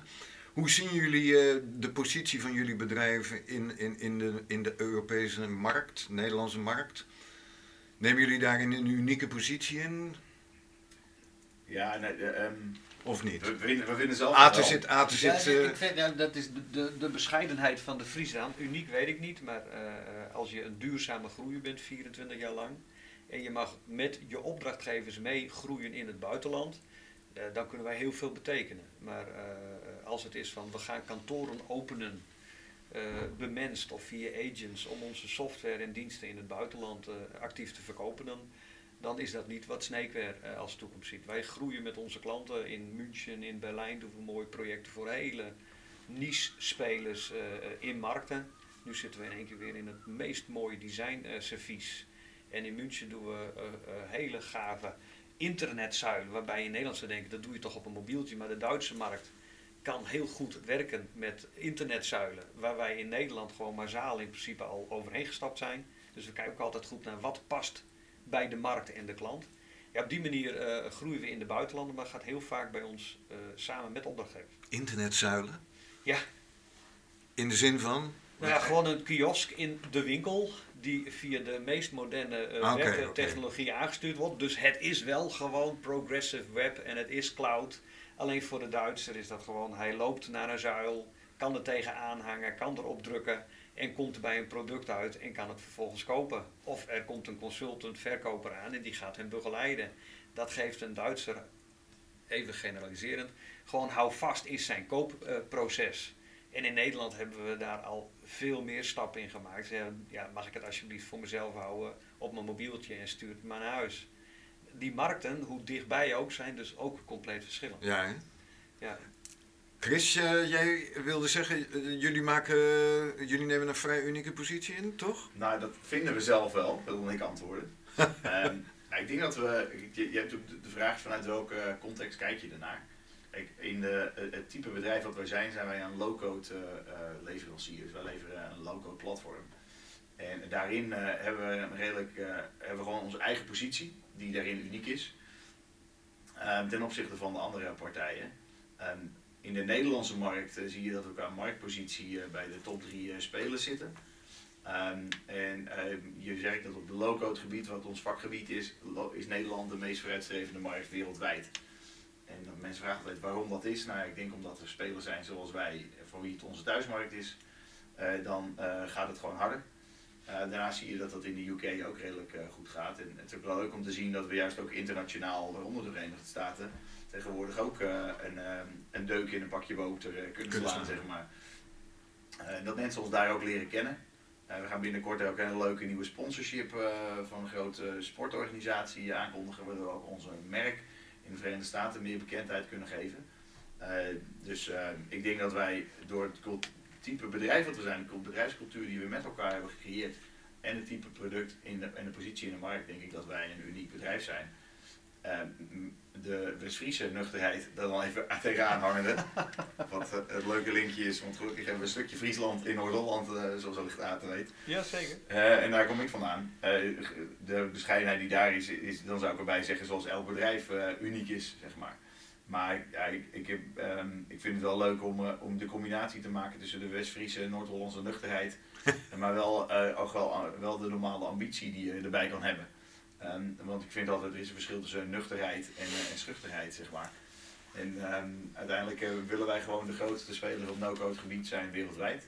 [SPEAKER 1] Hoe zien jullie de positie van jullie bedrijven in, in, in, de, in de Europese markt, Nederlandse markt? Nemen jullie daarin een unieke positie in?
[SPEAKER 3] Ja, nee, um,
[SPEAKER 1] of niet?
[SPEAKER 3] We, we, vinden zelf.
[SPEAKER 1] Aten zit, Aten zit,
[SPEAKER 2] ik vind, ja, dat is de, de, de, bescheidenheid van de Friesland. Uniek weet ik niet, maar uh, als je een duurzame groeier bent, 24 jaar lang, en je mag met je opdrachtgevers mee groeien in het buitenland, uh, dan kunnen wij heel veel betekenen. Maar uh, als het is van we gaan kantoren openen bemenst of via agents om onze software en diensten in het buitenland uh, actief te verkopen, dan, dan is dat niet wat Snakeware uh, als toekomst ziet. Wij groeien met onze klanten in München, in Berlijn, doen we mooie projecten voor hele niche-spelers in markten. Nu zitten we in één keer weer in het meest mooie design-servies. en in München doen we hele gave internetzuilen, waarbij in Nederland zou denken, dat doe je toch op een mobieltje, maar de Duitse markt kan heel goed werken met internetzuilen, waar wij in Nederland gewoon massaal in principe al overheen gestapt zijn. Dus we kijken ook altijd goed naar wat past bij de markt en de klant. Ja, op die manier uh, groeien we in de buitenlanden, maar gaat heel vaak bij ons uh, samen met opdrachtgevers.
[SPEAKER 1] Internetzuilen?
[SPEAKER 2] Ja.
[SPEAKER 1] In de zin van?
[SPEAKER 2] Nou ja, gewoon een kiosk in de winkel die via de meest moderne uh, okay, webtechnologie okay. aangestuurd wordt. Dus het is wel gewoon progressive web en het is cloud. Alleen voor de Duitser is dat gewoon, hij loopt naar een zuil, kan er tegenaan hangen, kan erop drukken en komt er bij een product uit en kan het vervolgens kopen. Of er komt een consultant, verkoper aan en die gaat hem begeleiden. Dat geeft een Duitser, even generaliserend, gewoon hou vast in zijn koopproces. en in Nederland hebben we daar al veel meer stappen in gemaakt. Ja, mag ik het alsjeblieft voor mezelf houden op mijn mobieltje en stuur het maar naar huis die markten, hoe dichtbij ook, zijn dus ook compleet verschillend.
[SPEAKER 1] Ja, hè?
[SPEAKER 2] Ja.
[SPEAKER 1] Chris, eh, jij wilde zeggen, eh, jullie, maken, jullie nemen een vrij unieke positie in, toch?
[SPEAKER 3] Nou, dat vinden we zelf wel, wilde ik antwoorden. Ehm, nou, ik denk dat we, je, je hebt ook de- de vraag vanuit welke context kijk je ernaar. Kijk, in de, het type bedrijf wat wij zijn, zijn wij een low-code eh, eh, leverancier. Dus wij leveren een low-code platform. En daarin eh, hebben we een redelijk, eh, hebben we gewoon onze eigen positie, die daarin uniek is. Ehm, ten opzichte van de andere partijen. Ehm, in de Nederlandse markt zie je dat we qua marktpositie eh, bij de top drie eh, spelers zitten. Ehm, en je zegt dat op de low-code gebied, wat ons vakgebied is, is Nederland de meest vooruitstrevende markt wereldwijd. En mensen vragen altijd waarom dat is. Nou, ik denk omdat er spelers zijn zoals wij, voor wie het onze thuismarkt is, eh, dan gaat het gewoon harder. Eh, daarnaast zie je dat dat in de UK ook redelijk eh, goed gaat. En het is ook wel leuk om te zien dat we juist ook internationaal, waaronder de Verenigde Staten, tegenwoordig ook eh, een, een deuk in een pakje boter kunnen slaan, zeg maar. Dat mensen ons daar ook leren kennen. We gaan binnenkort ook een leuke nieuwe sponsorship van een grote sportorganisatie aankondigen, waardoor we ook onze merk in de Verenigde Staten meer bekendheid kunnen geven. Dus ik denk dat wij door het type bedrijf wat we zijn, de bedrijfscultuur die we met elkaar hebben gecreëerd en het type product in de, en de positie in de markt, denk ik dat wij een uniek bedrijf zijn. Eh, m- de West-Friese nuchterheid, daar dan even tegenaan hangende. Wat eh, het leuke linkje is, want gelukkig hebben we een stukje Friesland in Noord-Holland, eh, zoals wellicht Aten weet.
[SPEAKER 2] Ja, zeker.
[SPEAKER 3] Eh, en daar kom ik vandaan. De bescheidenheid die daar is, is, dan zou ik erbij zeggen, zoals elk bedrijf uniek is, zeg maar. Maar ja, ik, ik, heb, ehm, ik vind het wel leuk om, eh, om de combinatie te maken tussen de West-Friese en Noord-Hollandse nuchterheid. maar wel, eh, ook wel, eh, wel de normale ambitie die je erbij kan hebben. Ehm, want ik vind altijd, er is een verschil tussen nuchterheid en, en schuchterheid, zeg maar. En ehm, uiteindelijk willen wij gewoon de grootste speler op no-code gebied zijn wereldwijd.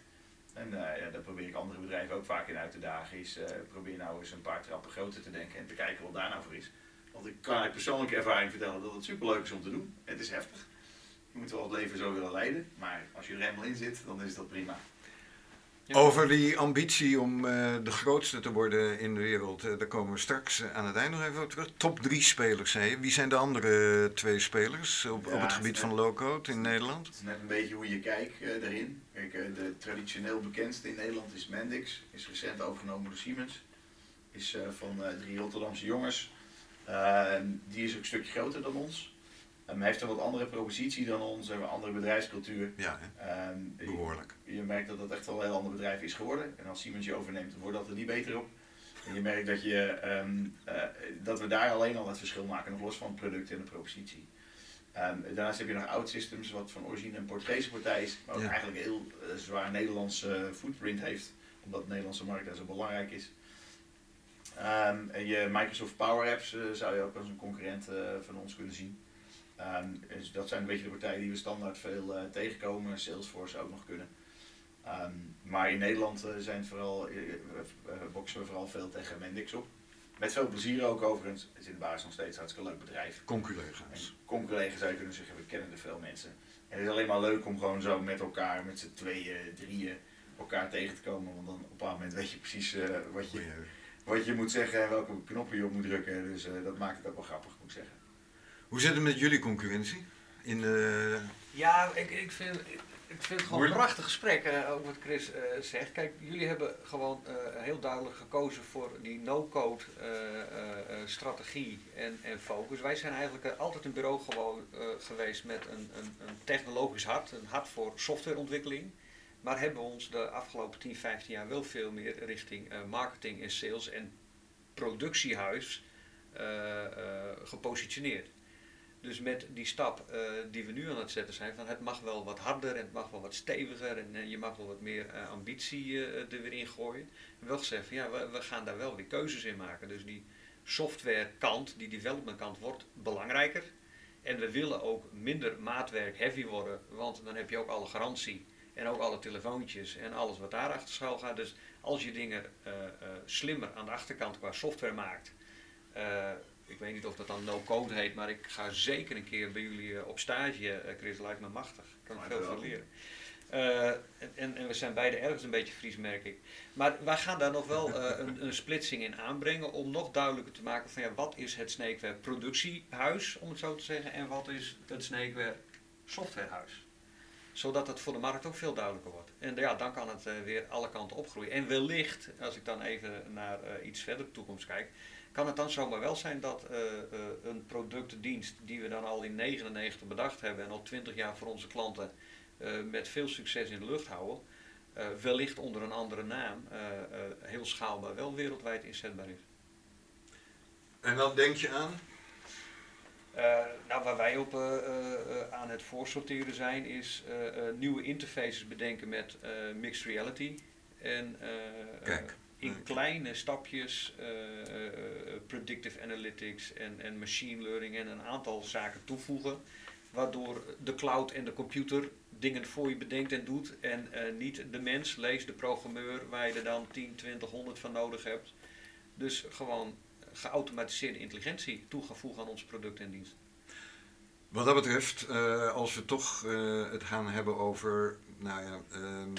[SPEAKER 3] En ja, daar probeer ik andere bedrijven ook vaak in uit te dagen. Is, probeer nou eens een paar trappen groter te denken en te kijken wat daar nou voor is. Want ik kan uit persoonlijke ervaring vertellen dat het superleuk is om te doen. Het is heftig. Je moet wel het leven zo willen leiden. Maar als je er helemaal in zit, dan is dat prima.
[SPEAKER 2] Ja.
[SPEAKER 1] Over die ambitie om eh, de grootste te worden in de wereld, eh, daar komen we straks eh, aan het eind nog even op terug. Top drie spelers, zei je. Wie zijn de andere twee spelers op,
[SPEAKER 3] Ja,
[SPEAKER 1] op het
[SPEAKER 3] het
[SPEAKER 1] gebied van low-code in Nederland?
[SPEAKER 3] Het is net een beetje hoe je kijkt eh, daarin. Kijk, de traditioneel bekendste in Nederland is Mendix. Is recent overgenomen door Siemens. Is eh, van eh, drie Rotterdamse jongens. Eh, die is ook een stukje groter dan ons. Hij heeft een wat andere propositie dan ons. Hebben een andere bedrijfscultuur.
[SPEAKER 1] Ja?
[SPEAKER 3] Ehm,
[SPEAKER 1] behoorlijk.
[SPEAKER 3] je merkt dat dat echt wel een heel ander bedrijf is geworden. En als Siemens je overneemt, wordt dat er niet beter op. En je merkt dat, je, ehm, eh, dat we daar alleen al het verschil maken, nog los van het product en de propositie. Ehm, daarnaast heb je nog OutSystems, wat van origine een Portugese partij is, maar ook
[SPEAKER 1] Ja.
[SPEAKER 3] eigenlijk een heel eh, zwaar Nederlandse footprint heeft, omdat de Nederlandse markt daar zo belangrijk is. Ehm, en je Microsoft Power Apps eh, zou je ook als een concurrent eh, van ons kunnen zien. Ehm, dus dat zijn een beetje de partijen die we standaard veel eh, tegenkomen. Salesforce ook nog kunnen. Ehm, maar in Nederland zijn vooral, boksen we vooral veel tegen Mendix op. Met veel plezier ook overigens. Het is in de basis nog steeds een hartstikke leuk bedrijf.
[SPEAKER 1] Conculega's.
[SPEAKER 3] con-collega's zou je kunnen zeggen, we kennen er veel mensen. En het is alleen maar leuk om gewoon zo met elkaar, met z'n tweeën, drieën, elkaar tegen te komen. Want dan op een bepaald moment weet je precies wat, je, wat je moet zeggen en welke knoppen je op moet drukken. Dus eh, dat maakt het ook wel grappig, moet ik zeggen.
[SPEAKER 1] Hoe zit het met jullie concurrentie? In de...
[SPEAKER 2] Ja, ik, ik, vind, ik, ik vind het gewoon
[SPEAKER 1] Moeilijk?
[SPEAKER 2] een prachtig gesprek, eh, ook wat Chris eh, zegt. Kijk, jullie hebben gewoon eh, heel duidelijk gekozen voor die no-code eh, eh, eh, strategie en, en focus. Wij zijn eigenlijk eh, altijd een bureau gewoon, eh, geweest met een, een, een technologisch hart, een hart voor softwareontwikkeling. Maar hebben ons de afgelopen 10, 15 jaar wel veel meer richting eh, marketing en sales en productiehuis eh, eh, gepositioneerd. Dus met die stap die we nu aan het zetten zijn, van het mag wel wat harder en het mag wel wat steviger en je mag wel wat meer ambitie er weer in gooien. En wel gezegd van ja, we, we gaan daar wel weer keuzes in maken. Dus die softwarekant, die development kant wordt belangrijker. En we willen ook minder maatwerk heavy worden, want dan heb je ook alle garantie en ook alle telefoontjes en alles wat daar achter schuil gaat. Dus als je dingen eh, eh, slimmer aan de achterkant qua software maakt, eh, ik weet niet of dat dan no-code heet, maar ik ga zeker een keer bij jullie op stage. Chris, lijkt me machtig. Ik kan veel van leren. En, en we zijn beide ergens een beetje Fries, merk ik. Maar wij gaan daar nog wel een, een splitsing in aanbrengen om nog duidelijker te maken van ja, wat is het Sneekware productiehuis, om het zo te zeggen, en wat is het Sneekware softwarehuis. Zodat het voor de markt ook veel duidelijker wordt. En ja, dan kan het eh, weer alle kanten opgroeien. En wellicht, als ik dan even naar eh, iets verder de toekomst kijk, kan het dan zomaar wel zijn dat eh, een productdienst die we dan al in 99 bedacht hebben en al 20 jaar voor onze klanten met veel succes in de lucht houden, wellicht onder een andere naam, heel schaalbaar, wel wereldwijd inzetbaar is.
[SPEAKER 1] En dan denk je aan?
[SPEAKER 2] Eh, nou, waar wij op eh, eh, aan het voorsorteren zijn, is nieuwe interfaces bedenken met mixed reality. En
[SPEAKER 1] Kijk.
[SPEAKER 2] in kleine stapjes predictive analytics en, en machine learning en een aantal zaken toevoegen. Waardoor de cloud en de computer dingen voor je bedenkt en doet. En niet de mens, lees de programmeur, waar je er dan 10, 20, 100 van nodig hebt. Dus gewoon geautomatiseerde intelligentie toe gaan voegen aan ons product en dienst.
[SPEAKER 1] Wat dat betreft, eh, als we toch eh, het gaan hebben over nou ja, ehm,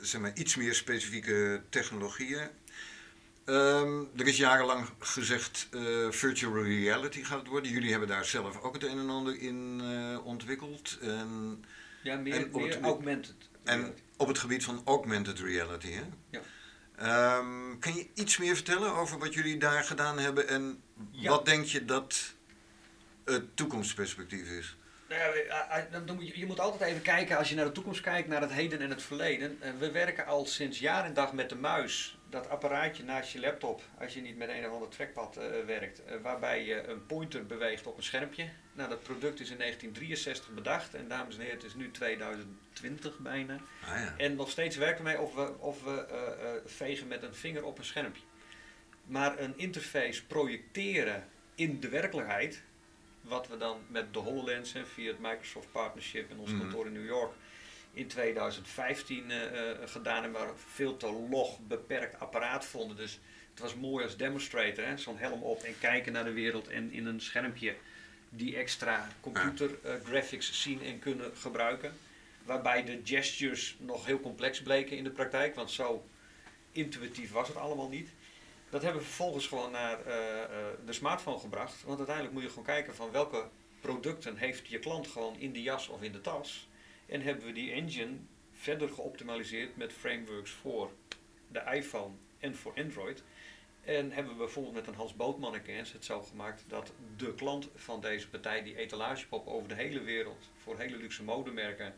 [SPEAKER 1] zeg maar iets meer specifieke technologieën. Ehm, er is jarenlang gezegd uh, virtual reality gaat het worden. Jullie hebben daar zelf ook het een en ander in ontwikkeld. En,
[SPEAKER 2] ja, meer,
[SPEAKER 1] en
[SPEAKER 2] meer augmented.
[SPEAKER 1] En op het gebied van augmented reality. Hè?
[SPEAKER 2] Ja.
[SPEAKER 1] Um, kan je iets meer vertellen over wat jullie daar gedaan hebben en ja. wat denk je dat het toekomstperspectief is?
[SPEAKER 2] Nou ja, je moet altijd even kijken, als je naar de toekomst kijkt, naar het heden en het verleden. We werken al sinds jaar en dag met de muis. Dat apparaatje naast je laptop, als je niet met een of ander trackpad uh, werkt, uh, waarbij je een pointer beweegt op een schermpje. Nou, dat product is in 1963 bedacht en dames en heren, het is nu 2020 bijna.
[SPEAKER 1] Ah, ja.
[SPEAKER 2] En nog steeds werken wij of we, of we uh, vegen met een vinger op een schermpje. Maar een interface projecteren in de werkelijkheid, wat we dan met de HoloLens en via het Microsoft Partnership in ons
[SPEAKER 1] Mhm.
[SPEAKER 2] kantoor in New York in 2015 uh, uh, gedaan hebben, waar we veel te log beperkt apparaat vonden. Dus het was mooi als demonstrator, zo'n helm op en kijken naar de wereld en in een schermpje die extra computer uh, graphics zien en kunnen gebruiken. Waarbij de gestures nog heel complex bleken in de praktijk, want zo intuïtief was het allemaal niet. Dat hebben we vervolgens gewoon naar uh, uh, de smartphone gebracht. Want uiteindelijk moet je gewoon kijken van welke producten heeft je klant gewoon in de jas of in de tas. En hebben we die engine verder geoptimaliseerd met frameworks voor de iPhone en voor Android. En hebben we bijvoorbeeld met een Hans Bootmannekens het zo gemaakt dat de klant van deze partij, die etalagepop over de hele wereld voor hele luxe modemerken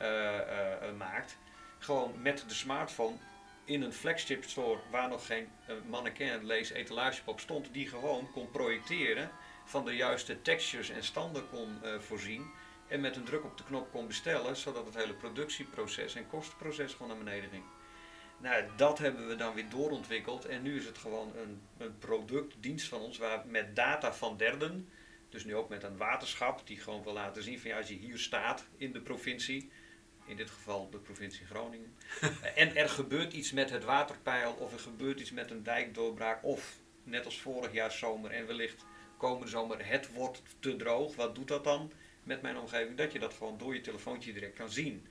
[SPEAKER 2] uh, maakt, gewoon met de smartphone in een flagship store waar nog geen uh, mannequin lees etalagepop stond, die gewoon kon projecteren, van de juiste textures en standen kon voorzien en met een druk op de knop kon bestellen, zodat het hele productieproces en kostenproces gewoon naar beneden ging. Nou, dat hebben we dan weer doorontwikkeld en nu is het gewoon een, een productdienst van ons waar met data van derden, dus nu ook met een waterschap die gewoon wil laten zien van ja, als je hier staat in de provincie, in dit geval de provincie Groningen. en er gebeurt iets met het waterpeil of er gebeurt iets met een dijkdoorbraak of net als vorig jaar zomer en wellicht komende zomer het wordt te droog. Wat doet dat dan met mijn omgeving? Dat je dat gewoon door je telefoontje direct kan zien.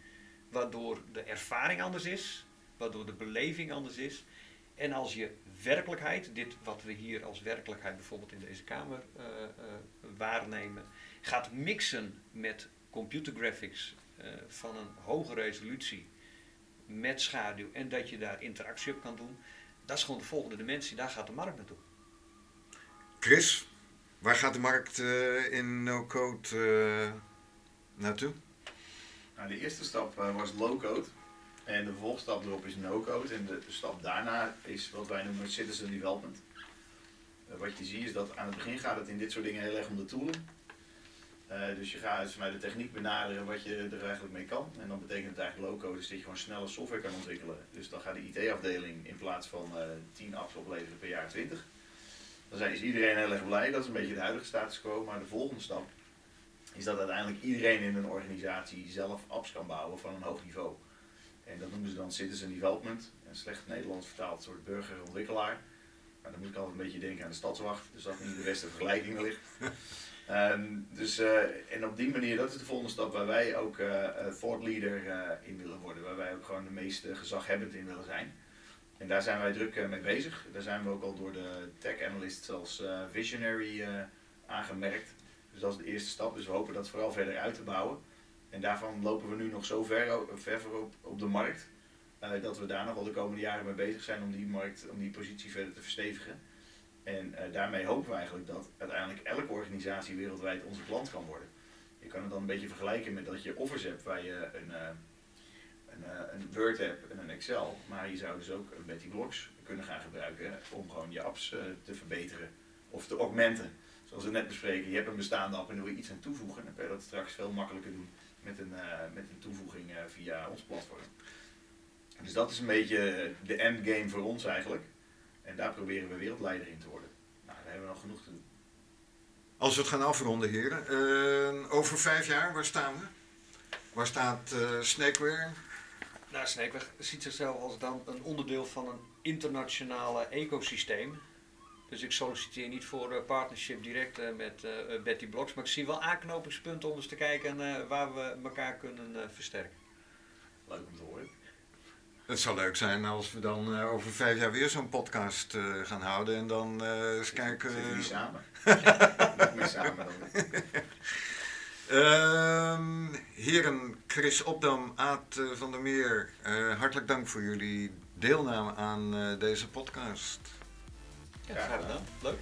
[SPEAKER 2] Waardoor de ervaring anders is, waardoor de beleving anders is. En als je werkelijkheid, dit wat we hier als werkelijkheid bijvoorbeeld in deze kamer uh, uh, waarnemen, gaat mixen met computer graphics uh, van een hoge resolutie met schaduw en dat je daar interactie op kan doen, dat is gewoon de volgende dimensie, daar gaat de markt naartoe.
[SPEAKER 1] Chris, waar gaat de markt uh, in no-code uh, naartoe?
[SPEAKER 3] Nou, de eerste stap uh, was low-code en de volgstap erop is no-code en de, stap daarna is wat wij noemen citizen development. wat je ziet is dat aan het begin gaat het in dit soort dingen heel erg om de tooling. Uh, dus je gaat vanuit de techniek benaderen wat je er eigenlijk mee kan. En dan betekent het eigenlijk low-code is dat je gewoon snelle software kan ontwikkelen. Dus dan gaat de IT-afdeling in plaats van uh, 10 apps opleveren per jaar 20. Dan is iedereen heel erg blij, dat is een beetje de huidige status quo. Maar de volgende stap is dat uiteindelijk iedereen in een organisatie zelf apps kan bouwen van een hoog niveau. En dat noemen ze dan citizen development. En slecht Nederlands vertaald soort burgerontwikkelaar. Maar dan moet ik altijd een beetje denken aan de stadswacht. Dus dat niet de beste vergelijking ligt. Ehm, dus, eh, en op die manier, dat is de volgende stap waar wij ook eh, thought leader in willen worden. Waar wij ook gewoon de meest gezaghebbend in willen zijn. En daar zijn wij druk mee bezig. Daar zijn we ook al door de tech analysts als visionary aangemerkt. Dus dat is de eerste stap. Dus we hopen dat vooral verder uit te bouwen. En daarvan lopen we nu nog zo ver, ver op, op de markt. eh, dat we daar nog wel de komende jaren mee bezig zijn om die, markt, om die positie verder te verstevigen. En eh, daarmee hopen we eigenlijk dat uiteindelijk elke organisatie wereldwijd onze klant kan worden. Je kan het dan een beetje vergelijken met dat je offers hebt waar je een, eh, een, een Word hebt en een Excel. Maar je zou dus ook een Betty Blocks kunnen gaan gebruiken om gewoon je apps te verbeteren of te augmenten. Zoals we net bespreken, je hebt een bestaande app en wil je iets aan toevoegen. Dan kan je dat straks veel makkelijker doen met een, eh, met een toevoeging eh, via ons platform. Dus dat is een beetje de endgame voor ons eigenlijk. En daar proberen we wereldleider in te worden. Nou, daar hebben we nog genoeg te doen.
[SPEAKER 1] Als we het gaan afronden, heren. eh, over vijf jaar, waar staan we? Waar staat eh Snakeware?
[SPEAKER 2] Nou, Snakeweg ziet zichzelf als dan een onderdeel van een internationale ecosysteem. Dus ik solliciteer niet voor eh, partnership direct eh, met eh, Betty Blocks, maar ik zie wel aanknopingspunten om eens te kijken eh, waar we elkaar kunnen eh, versterken.
[SPEAKER 3] Leuk om te horen.
[SPEAKER 1] Het zou leuk zijn als we dan over vijf jaar weer zo'n podcast eh, gaan houden en dan eh, eens kijken.
[SPEAKER 3] Zitten
[SPEAKER 1] eh,
[SPEAKER 3] samen? Samen dan.
[SPEAKER 1] Ehm, heren Chris Opdam, Aad van der Meer, eh, hartelijk dank voor jullie deelname aan eh, deze podcast.
[SPEAKER 2] Ja,
[SPEAKER 3] Graag
[SPEAKER 2] gedaan. Leuk.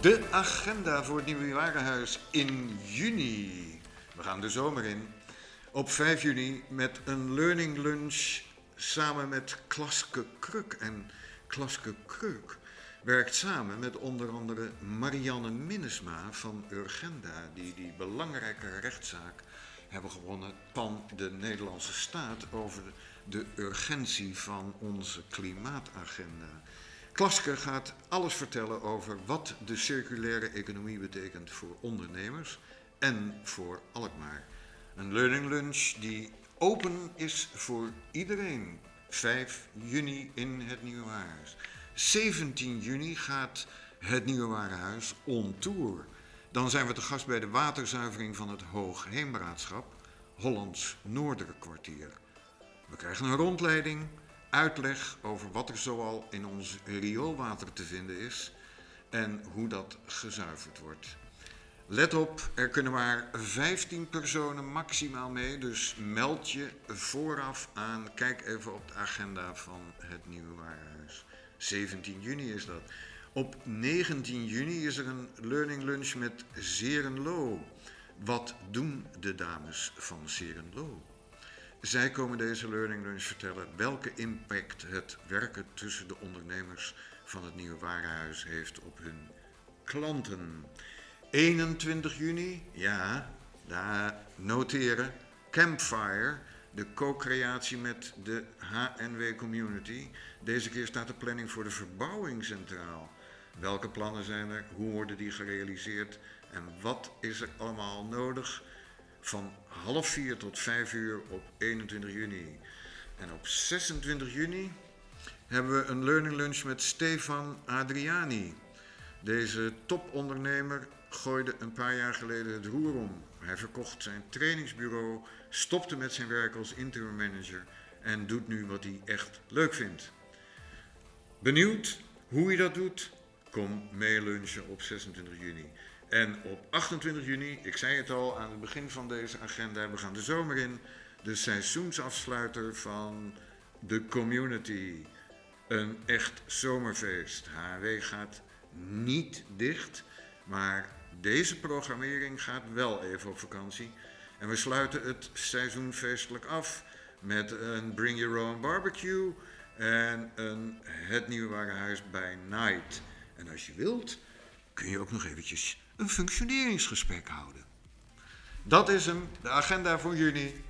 [SPEAKER 1] De agenda voor het Nieuwe Warenhuis in juni. We gaan de zomer in. Op 5 juni met een learning lunch samen met Klaske Kruk. En Klaske Kruk werkt samen met onder andere Marianne Minnesma van Urgenda, die die belangrijke rechtszaak hebben gewonnen van de Nederlandse staat over de urgentie van onze klimaatagenda. Klaske gaat alles vertellen over wat de circulaire economie betekent voor ondernemers en voor Alkmaar. Een learning lunch die open is voor iedereen. 5 juni in het Nieuwe Warenhuis. 17 juni gaat het Nieuwe Warenhuis on tour. Dan zijn we te gast bij de waterzuivering van het Hoogheemraadschap, Hollands Noordere kwartier. We krijgen een rondleiding, uitleg over wat er zoal in ons rioolwater te vinden is en hoe dat gezuiverd wordt. Let op, er kunnen maar 15 personen maximaal mee, dus meld je vooraf aan. Kijk even op de agenda van het Nieuwe Warenhuis. 17 juni is dat. Op 19 juni is er een learning lunch met Serenlo. Wat doen de dames van Serenlo? Zij komen deze learning lunch vertellen welke impact het werken tussen de ondernemers van het Nieuwe Warenhuis heeft op hun klanten. 21 juni, ja, daar noteren. Campfire, de co-creatie met de HNW Community. Deze keer staat de planning voor de verbouwing centraal. Welke plannen zijn er? Hoe worden die gerealiseerd? En wat is er allemaal nodig? Van half vier tot vijf uur op 21 juni. En op 26 juni hebben we een learning lunch met Stefan Adriani. Deze topondernemer gooide een paar jaar geleden het roer om. Hij verkocht zijn trainingsbureau, stopte met zijn werk als interim manager en doet nu wat hij echt leuk vindt. Benieuwd hoe hij dat doet? Kom mee lunchen op 26 juni. En op 28 juni, ik zei het al aan het begin van deze agenda, we gaan de zomer in. De seizoensafsluiter van de community. Een echt zomerfeest. HW gaat niet dicht, maar deze programmering gaat wel even op vakantie. En we sluiten het seizoen feestelijk af met een Bring Your Own Barbecue en een Het Nieuwe Warenhuis bij Night. En als je wilt, kun je ook nog eventjes een functioneringsgesprek houden. Dat is hem, de agenda voor juni.